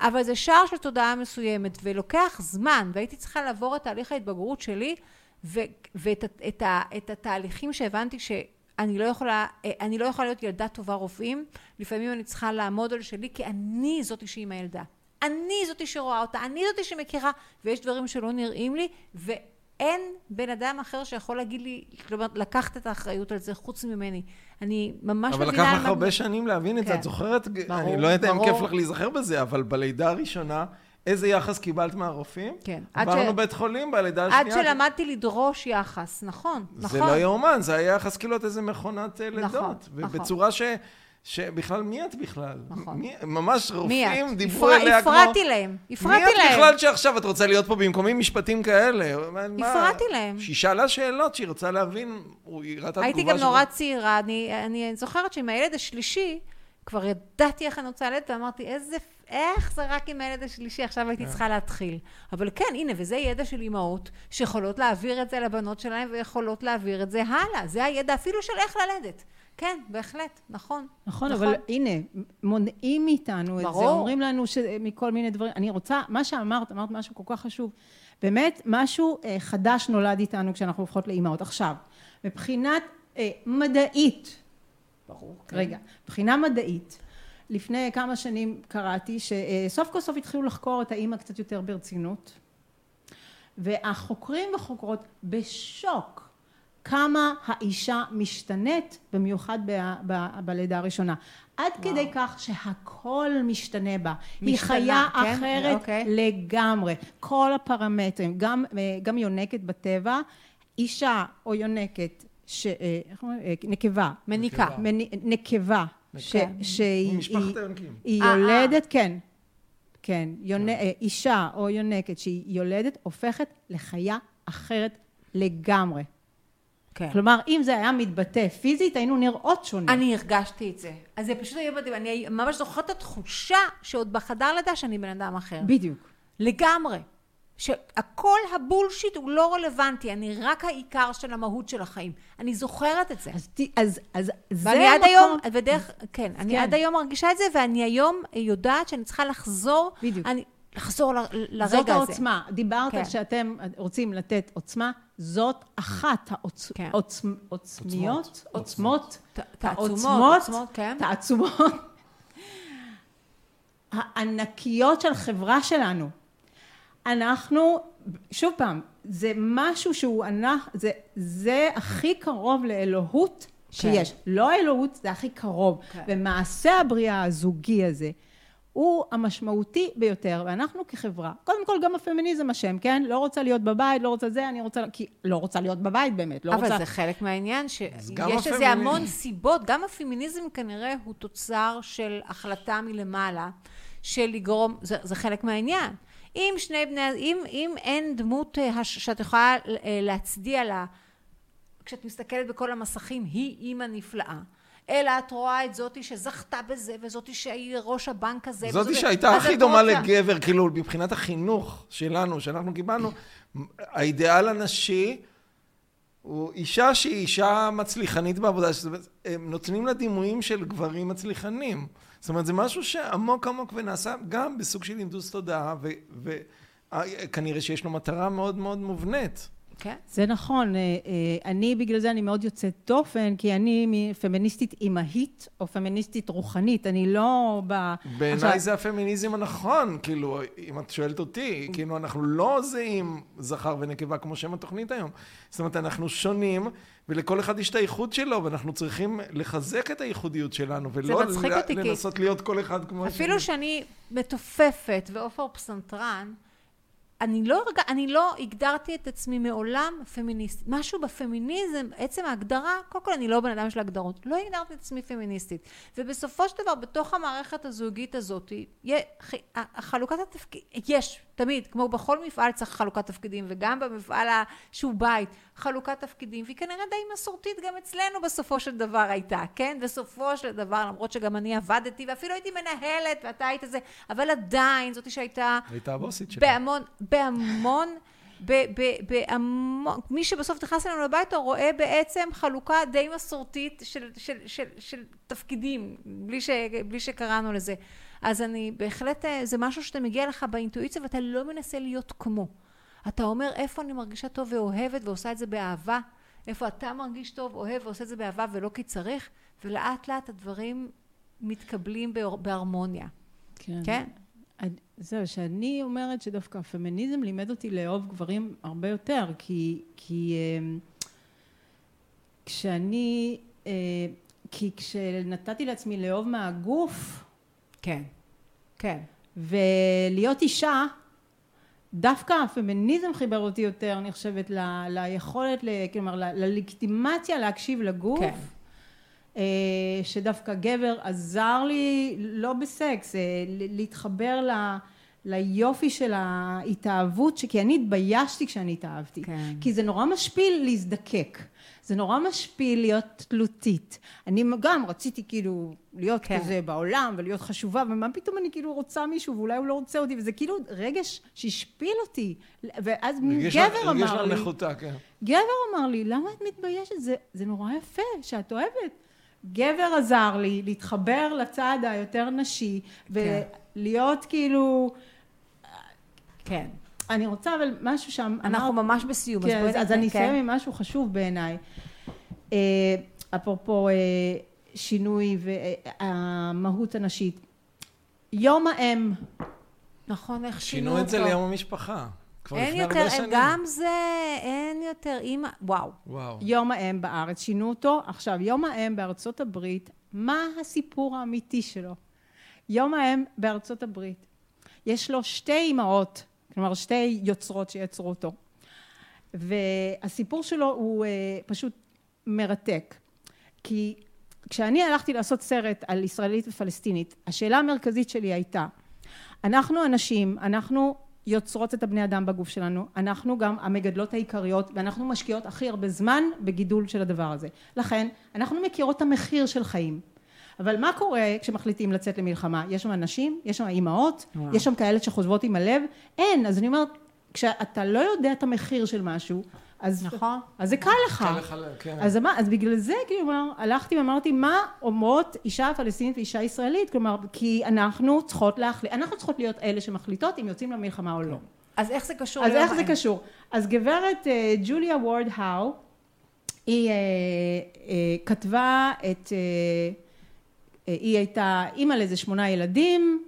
[SPEAKER 2] אבל זה שער של תודעה מסוימת, ולוקח זמן, והייתי צריכה לעבור את תהליך ההתבגרות שלי, ו- ואת את, את, את התהליכים שהבנתי שאני לא יכולה, אני לא יכולה להיות ילדה טובה רופאים, לפעמים אני צריכה לעמוד על שלי, כי אני זאתי שהיא עם הילדה. אני זאתי שרואה אותה, אני זאתי שמכירה, ויש דברים שלא נראים לי, ואין בן אדם אחר שיכול להגיד לי, כלומר, לקחת את האחריות על זה חוץ ממני. אני ממש
[SPEAKER 3] אבל
[SPEAKER 2] מבינה...
[SPEAKER 3] לקח
[SPEAKER 2] על
[SPEAKER 3] לך
[SPEAKER 2] מה-
[SPEAKER 3] הרבה שנים להבין את זה.
[SPEAKER 2] כן.
[SPEAKER 3] את זוכרת?
[SPEAKER 2] ברור,
[SPEAKER 3] אני לא יודעת אם. כיף לך להיזכר בזה, אבל בלידה הראשונה, איזה יחס קיבלת מהרופאים?
[SPEAKER 2] כן. עד
[SPEAKER 3] עברנו
[SPEAKER 2] ש-
[SPEAKER 3] בית חולים בלידה
[SPEAKER 2] עד
[SPEAKER 3] השנייה.
[SPEAKER 2] שלמדתי לדרוש יחס, נכון, נכון.
[SPEAKER 3] זה לא יאומן, זה היה יחס כאילו את איזה מכונת אה, לידות.
[SPEAKER 2] נכון,
[SPEAKER 3] ובצורה ש... שבכלל, מי את בכלל?
[SPEAKER 2] נכון.
[SPEAKER 3] מי, ממש רופאים? דיברו
[SPEAKER 2] הפר-
[SPEAKER 3] אליה כמו...
[SPEAKER 2] הפרעתי להם, הפרעתי
[SPEAKER 3] מי את
[SPEAKER 2] להם.
[SPEAKER 3] בכלל שעכשיו את רוצה להיות פה במקומי משפטים כאלה?
[SPEAKER 2] הפרעתי להם.
[SPEAKER 3] שהיא שאלה שאלות שהיא רוצה להבין, היא ראתה
[SPEAKER 2] הייתי
[SPEAKER 3] תגובה
[SPEAKER 2] גם
[SPEAKER 3] שלו.
[SPEAKER 2] נורא צעירה, אני, אני זוכרת שעם הילד השלישי, כבר ידעתי איך אני רוצה ללדת, ואמרתי, איזה, איך זה רק עם הילד השלישי, עכשיו הייתי צריכה להתחיל. אבל כן, הנה, וזה ידע של אימהות, שיכולות להעביר את זה לבנות שלהם, ויכולות להעביר את זה הלאה. זה הידע אפילו של איך ללדת. כן, בהחלט, נכון.
[SPEAKER 4] נכון, אבל הנה, מונעים מאיתנו את זה. אומרים לנו ש... מכל מיני דברים. אני רוצה, מה שאמרת, אמרת משהו כל כך חשוב. באמת, משהו אה, חדש נולד איתנו כשאנחנו הופכות לאימהות. עכשיו, מבחינת אה, מדעית,
[SPEAKER 2] ברור.
[SPEAKER 4] רגע, מבחינה מדעית, לפני כמה שנים קראתי שסוף כל סוף התחילו לחקור את האימא קצת יותר ברצינות, והחוקרים וחוקרות בשוק כמה האישה משתנית, במיוחד ב- ב- בלידה הראשונה. עד
[SPEAKER 2] וואו.
[SPEAKER 4] כדי כך שהכל משתנה בה. היא
[SPEAKER 2] משתנה,
[SPEAKER 4] חיה
[SPEAKER 2] כן?
[SPEAKER 4] אחרת
[SPEAKER 2] אוקיי.
[SPEAKER 4] לגמרי. כל הפרמטרים, גם, גם יונקת בטבע, אישה או יונקת, ש, אה, איך אומרים? אה, נקבה,
[SPEAKER 2] מניקה.
[SPEAKER 3] נקבה.
[SPEAKER 4] ש-
[SPEAKER 2] כן.
[SPEAKER 4] שהיא היא-. היא
[SPEAKER 2] אה,
[SPEAKER 4] יולדת, כן, כן, יונ- אה, אישה או יונקת שהיא יולדת, הופכת לחיה אחרת לגמרי.
[SPEAKER 2] כן.
[SPEAKER 4] כלומר, אם זה היה מתבטא פיזית, היינו נראות שונה.
[SPEAKER 2] אני הרגשתי את זה. אז זה פשוט היה מדהים. אני ממש זוכרת את התחושה שעוד בחדר לידה שאני בן אדם אחר.
[SPEAKER 4] בדיוק.
[SPEAKER 2] לגמרי. שהכל הבולשיט הוא לא רלוונטי, אני רק העיקר של המהות של החיים. אני זוכרת את זה.
[SPEAKER 4] אז, אז, אז זה
[SPEAKER 2] ואני עד
[SPEAKER 4] המקום-
[SPEAKER 2] היום, ודרך, כן, אני
[SPEAKER 4] כן.
[SPEAKER 2] עד היום מרגישה את זה, ואני היום יודעת שאני צריכה לחזור.
[SPEAKER 4] בדיוק.
[SPEAKER 2] אני לחזור ל- לרגע הזה.
[SPEAKER 4] זאת העוצמה. דיברת
[SPEAKER 2] כן.
[SPEAKER 4] שאתם רוצים לתת עוצמה, זאת אחת העוצ-
[SPEAKER 2] כן.
[SPEAKER 4] עוצמות, העוצמות,
[SPEAKER 2] עוצמות, כן.
[SPEAKER 4] תעצומות הענקיות של חברה שלנו. אנחנו, שוב פעם, זה משהו שהוא ענק, זה, זה הכי קרוב לאלוהות שיש. לא האלוהות, זה הכי קרוב.
[SPEAKER 2] כן.
[SPEAKER 4] ומעשה הבריאה הזוגי הזה, הוא המשמעותי ביותר, ואנחנו כחברה, קודם כל גם הפמיניזם אשם, כן? לא רוצה להיות בבית, לא רוצה זה, אני רוצה, כי לא רוצה להיות בבית באמת, לא
[SPEAKER 2] אבל
[SPEAKER 4] רוצה...
[SPEAKER 2] זה חלק מהעניין, שיש לזה. המון סיבות. גם הפמיניזם כנראה הוא תוצר של החלטה מלמעלה, של לגרום, זה, זה חלק מהעניין. אם שני בני, אם, אם אין דמות אה, הש- שאת יכולה אה, להצדיע לה, כשאת מסתכלת בכל המסכים, היא אימא נפלאה. אלא את רואה את זאתי שזכתה בזה, וזאתי שהיא ראש הבנק הזה.
[SPEAKER 3] זאתי
[SPEAKER 2] וזאתי-
[SPEAKER 3] שהייתה הכי דומה לגבר, כאילו, מבחינת החינוך שלנו, שאנחנו קיבלנו, האידיאל הנשי הוא אישה שהיא אישה מצליחנית בעבודה, זאת אומרת, הם נותנים לה דימויים של גברים מצליחנים. זאת אומרת, זה משהו שעמוק עמוק ונעשה גם בסוג של הנדוס תודעה, וכנראה שיש לו מטרה מאוד מאוד מובנית.
[SPEAKER 2] כן.
[SPEAKER 4] זה נכון, אה, אה, אני בגלל זה אני מאוד יוצאת דופן, כי אני פמיניסטית אימהית או פמיניסטית רוחנית, אני לא ב...
[SPEAKER 3] בעיניי
[SPEAKER 4] עכשיו-
[SPEAKER 3] זה הפמיניזם הנכון, כאילו, אם את שואלת אותי, כאילו, אנחנו לא זהים זכר ונקבה כמו שם התוכנית היום. זאת אומרת, אנחנו שונים, ולכל אחד יש את הייחוד שלו, ואנחנו צריכים לחזק את הייחודיות שלנו, ולא ל-
[SPEAKER 2] אותי,
[SPEAKER 3] לנסות להיות כל אחד כמו.
[SPEAKER 2] אפילו שאני מתופפת ועופר פסנתרן, אני לא, הרג... אני לא הגדרתי את עצמי מעולם פמיניסטית. משהו בפמיניזם, עצם ההגדרה, קודם כל אני לא בן אדם של הגדרות, לא הגדרתי את עצמי פמיניסטית. ובסופו של דבר, בתוך המערכת הזוגית הזאת, החלוקת התפקיד, יש, תמיד, כמו בכל מפעל צריך חלוקת תפקידים, וגם במפעל שהוא בית, חלוקת תפקידים, והיא כנראה די מסורתית גם אצלנו בסופו של דבר הייתה, כן? בסופו של דבר, למרות שגם אני עבדתי, ואפילו הייתי מנהלת, ואתה היית זה, אבל עדיין, זאתי שהייתה...
[SPEAKER 3] הייתה הבוסית שלי.
[SPEAKER 2] בהמון, בהמון, ב- ב- בהמון, מי שבסוף נכנס אלינו הביתה רואה בעצם חלוקה די מסורתית של, של, של, של תפקידים, בלי, ש, בלי שקראנו לזה. אז אני בהחלט, אה, זה משהו שאתה מגיע לך באינטואיציה ואתה לא מנסה להיות כמו. אתה אומר איפה אני מרגישה טוב ואוהבת ועושה את זה באהבה, איפה אתה מרגיש טוב, אוהב ועושה את זה באהבה ולא כי צריך, ולאט לאט הדברים מתקבלים בהר- בהרמוניה.
[SPEAKER 4] כן.
[SPEAKER 2] כן?
[SPEAKER 4] זהו, שאני אומרת שדווקא הפמיניזם לימד אותי לאהוב גברים הרבה יותר, כי, כי אה, כשאני, אה, כי כשנתתי לעצמי לאהוב מהגוף
[SPEAKER 2] כן, כן.
[SPEAKER 4] ולהיות אישה, דווקא הפמיניזם חיבר אותי יותר, אני חושבת, ל, ליכולת, ל, כלומר, ללגיטימציה להקשיב לגוף.
[SPEAKER 2] כן.
[SPEAKER 4] אה, שדווקא גבר עזר לי, לא בסקס, אה, להתחבר ל, ליופי של ההתאהבות, כי אני התביישתי כשאני התאהבתי.
[SPEAKER 2] כן.
[SPEAKER 4] כי זה נורא משפיל להזדקק. זה נורא משפיל להיות תלותית. אני גם רציתי כאילו להיות
[SPEAKER 2] כן.
[SPEAKER 4] כזה בעולם ולהיות חשובה, ומה פתאום אני כאילו רוצה מישהו ואולי הוא לא רוצה אותי, וזה כאילו רגש שהשפיל אותי. ואז
[SPEAKER 3] לה-
[SPEAKER 4] גבר
[SPEAKER 3] הרגיש
[SPEAKER 4] אמר
[SPEAKER 3] לה
[SPEAKER 4] לי,
[SPEAKER 3] נחותה, כן.
[SPEAKER 4] גבר אמר לי, למה את מתביישת? זה, זה נורא יפה שאת אוהבת. גבר עזר לי להתחבר לצד היותר נשי, ולהיות כאילו...
[SPEAKER 2] כן.
[SPEAKER 4] אני רוצה אבל משהו שם...
[SPEAKER 2] אנחנו
[SPEAKER 4] אמרת-
[SPEAKER 2] ממש בסיום, אז
[SPEAKER 4] כן,
[SPEAKER 2] בואי
[SPEAKER 4] אז, אז
[SPEAKER 2] ניתן-
[SPEAKER 4] אני
[SPEAKER 2] כן.
[SPEAKER 4] אסיים עם משהו חשוב בעיניי. אה, אפרופו אה, שינוי והמהות הנשית. יום האם,
[SPEAKER 2] נכון, איך שינו
[SPEAKER 3] שינו
[SPEAKER 2] אותו.
[SPEAKER 3] את זה ליום המשפחה.
[SPEAKER 2] אין יותר. גם זה, אין יותר אימא, וואו.
[SPEAKER 3] וואו.
[SPEAKER 4] יום האם בארץ, שינו אותו. עכשיו, יום האם בארצות הברית, מה הסיפור האמיתי שלו? יום האם בארצות הברית, יש לו שתי אימהות, כלומר שתי יוצרות שיצרו אותו. והסיפור שלו הוא אה, פשוט מרתק. כי כשאני הלכתי לעשות סרט על ישראלית ופלסטינית, השאלה המרכזית שלי הייתה, אנחנו אנשים, אנחנו יוצרות את הבני אדם בגוף שלנו, אנחנו גם המגדלות העיקריות ואנחנו משקיעות הכי הרבה זמן בגידול של הדבר הזה. לכן, אנחנו מכירות את המחיר של חיים. אבל מה קורה כשמחליטים לצאת למלחמה? יש שם אנשים, יש שם אימהות,
[SPEAKER 2] וואו.
[SPEAKER 4] יש שם כאלה שחושבות עם הלב? אין. אז אני אומרת, כשאתה לא יודע את המחיר של משהו, אז,
[SPEAKER 2] נכון.
[SPEAKER 4] אז זה קל לך.
[SPEAKER 3] קל לך, כן.
[SPEAKER 4] אז, אמר, אז בגלל זה, כלומר, הלכתי ואמרתי, מה אומרות אישה פלסטינית ואישה ישראלית? כלומר, כי אנחנו צריכות להחליט, אנחנו צריכות להיות אלה שמחליטות אם יוצאים למלחמה או לא.
[SPEAKER 2] אז איך זה קשור
[SPEAKER 4] אז איך זה? קשור? אז גברת אה, ג'וליה וורד האו, היא אה, אה, כתבה את, אה, היא הייתה אימא לאיזה שמונה ילדים,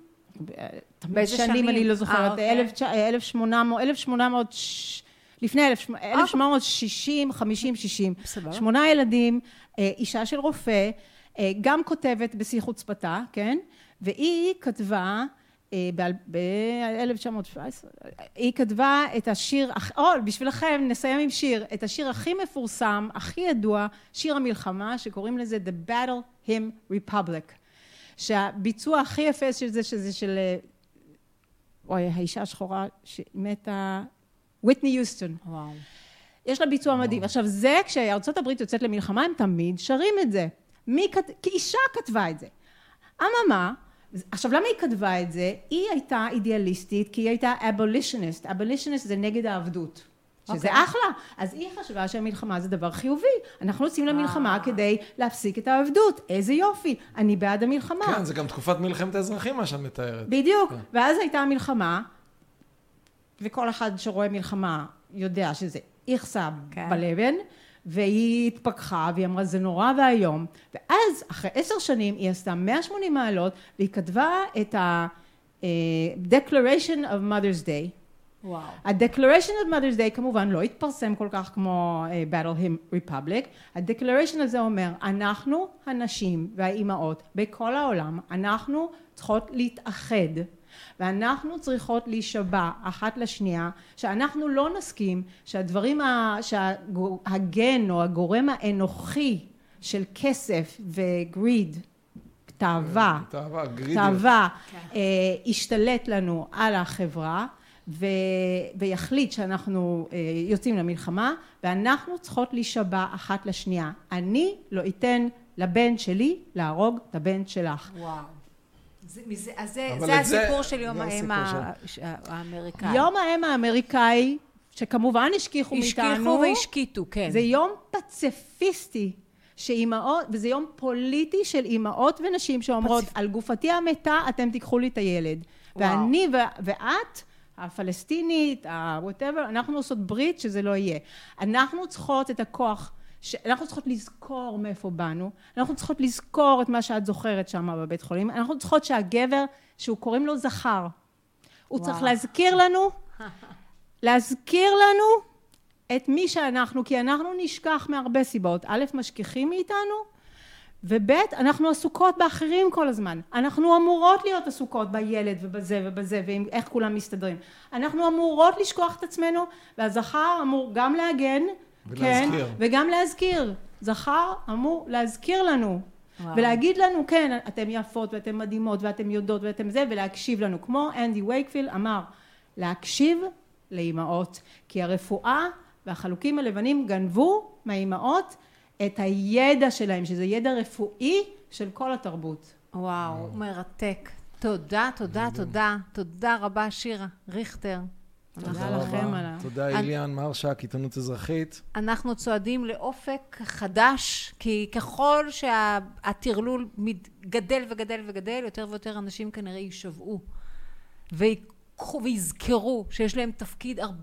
[SPEAKER 4] אה,
[SPEAKER 2] באיזה
[SPEAKER 4] שנים
[SPEAKER 2] שנים?
[SPEAKER 4] אני לא
[SPEAKER 2] אה,
[SPEAKER 4] זוכרת,
[SPEAKER 2] אוקיי.
[SPEAKER 4] אלף תשע- אה, 1800, 1800, ש- לפני 1760, 50, 60.
[SPEAKER 2] סבבה.
[SPEAKER 4] שמונה ילדים, אה, אישה של רופא, אה, גם כותבת בשיא חוצפתה, כן? והיא כתבה ב-1917, היא כתבה את השיר, או, בשבילכם נסיים עם שיר, את השיר הכי מפורסם, הכי ידוע, שיר המלחמה, שקוראים לזה The Battle Hymn Republic. שהביצוע הכי יפה של זה, שזה של, אה, אוי, האישה השחורה שמתה, ויטני יוסטון.
[SPEAKER 2] וואו.
[SPEAKER 4] יש לה ביצוע מדהים. עכשיו זה, כשארצות הברית יוצאת למלחמה, הם תמיד שרים את זה. מי כת... כי אישה כתבה את זה. אממה, עכשיו למה היא כתבה את זה? היא הייתה אידיאליסטית, כי היא הייתה אבולישניסט. אבולישניסט זה נגד העבדות. שזה
[SPEAKER 2] אוקיי.
[SPEAKER 4] אחלה. אז היא חשבה שהמלחמה זה דבר חיובי. אנחנו יוצאים למלחמה
[SPEAKER 2] אה.
[SPEAKER 4] כדי להפסיק את העבדות. איזה יופי. אני בעד המלחמה.
[SPEAKER 3] כן, זה גם תקופת מלחמת האזרחים, מה שאת מתארת.
[SPEAKER 4] בדיוק.
[SPEAKER 3] כן.
[SPEAKER 4] ואז הייתה המלחמה, וכל אחד שרואה מלחמה יודע שזה איכסה
[SPEAKER 2] כן.
[SPEAKER 4] בלבן, והיא התפכחה והיא אמרה זה נורא ואיום. ואז אחרי עשר שנים היא עשתה 180 מעלות והיא כתבה את ה-Declaration of Mother's Day.
[SPEAKER 2] וואו.
[SPEAKER 4] ה-Declaration of Mother's Day כמובן לא התפרסם כל כך כמו אה, Battle Hymn Republic. ה-Declaration הזה אומר, אנחנו הנשים והאימהות בכל העולם, אנחנו צריכות להתאחד ואנחנו צריכות להישבע אחת לשנייה שאנחנו לא נסכים שהדברים, ה- שהגן או הגורם האנוכי של כסף וגריד, תאווה,
[SPEAKER 3] תאווה.
[SPEAKER 4] תאווה,
[SPEAKER 2] כן.
[SPEAKER 4] אה, ישתלט לנו על החברה ו... ויחליט שאנחנו אה, יוצאים למלחמה ואנחנו צריכות להישבע אחת לשנייה. אני לא אתן לבן שלי להרוג את הבן שלך.
[SPEAKER 2] וואו. זה, זה, זה
[SPEAKER 3] זה-
[SPEAKER 2] הסיפור של יום האם האמריקאי.
[SPEAKER 4] יום האם האמריקאי, שכמובן השכיחו מאיתנו,
[SPEAKER 2] השכיחו והשקיטו, כן.
[SPEAKER 4] זה יום פציפיסטי. שאימהות, וזה יום פוליטי של אימהות ונשים שאומרות,
[SPEAKER 2] פציפ-
[SPEAKER 4] על גופתי המתה אתם תיקחו לי את הילד.
[SPEAKER 2] וואו.
[SPEAKER 4] ואני ו- ואת, הפלסטינית, ה-whatever, אנחנו עושות ברית שזה לא יהיה. אנחנו צריכות את הכוח, ש- אנחנו צריכות לזכור מאיפה באנו, אנחנו צריכות לזכור את מה שאת זוכרת שם בבית חולים, אנחנו צריכות שהגבר, שהוא קוראים לו זכר, הוא
[SPEAKER 2] וואו.
[SPEAKER 4] צריך להזכיר לנו, *laughs* להזכיר לנו את מי שאנחנו, כי אנחנו נשכח מהרבה סיבות. א', משכיחים מאיתנו, וב', אנחנו עסוקות באחרים כל הזמן. אנחנו אמורות להיות עסוקות בילד ובזה ובזה, ועם איך כולם מסתדרים. אנחנו אמורות לשכוח את עצמנו, והזכר אמור גם להגן,
[SPEAKER 3] ולהזכיר.
[SPEAKER 4] כן, וגם להזכיר. זכר אמור להזכיר לנו.
[SPEAKER 2] וואו.
[SPEAKER 4] ולהגיד לנו, כן, אתן יפות ואתן מדהימות ואתן יודעות ואתן זה, ולהקשיב לנו. כמו אנדי וייקפילד אמר, להקשיב לאימהות, כי הרפואה והחלוקים הלבנים גנבו מהאימהות את הידע שלהם, שזה ידע רפואי של כל התרבות.
[SPEAKER 2] וואו, מרתק. תודה, תודה, תודה. תודה רבה, שירה ריכטר.
[SPEAKER 4] תודה לכם על ה...
[SPEAKER 3] תודה, איליאן מרשק, עיתונות אזרחית.
[SPEAKER 2] אנחנו צועדים לאופק חדש, כי ככל שהטרלול גדל וגדל וגדל, יותר ויותר אנשים כנראה יישבעו ויזכרו שיש להם תפקיד הרבה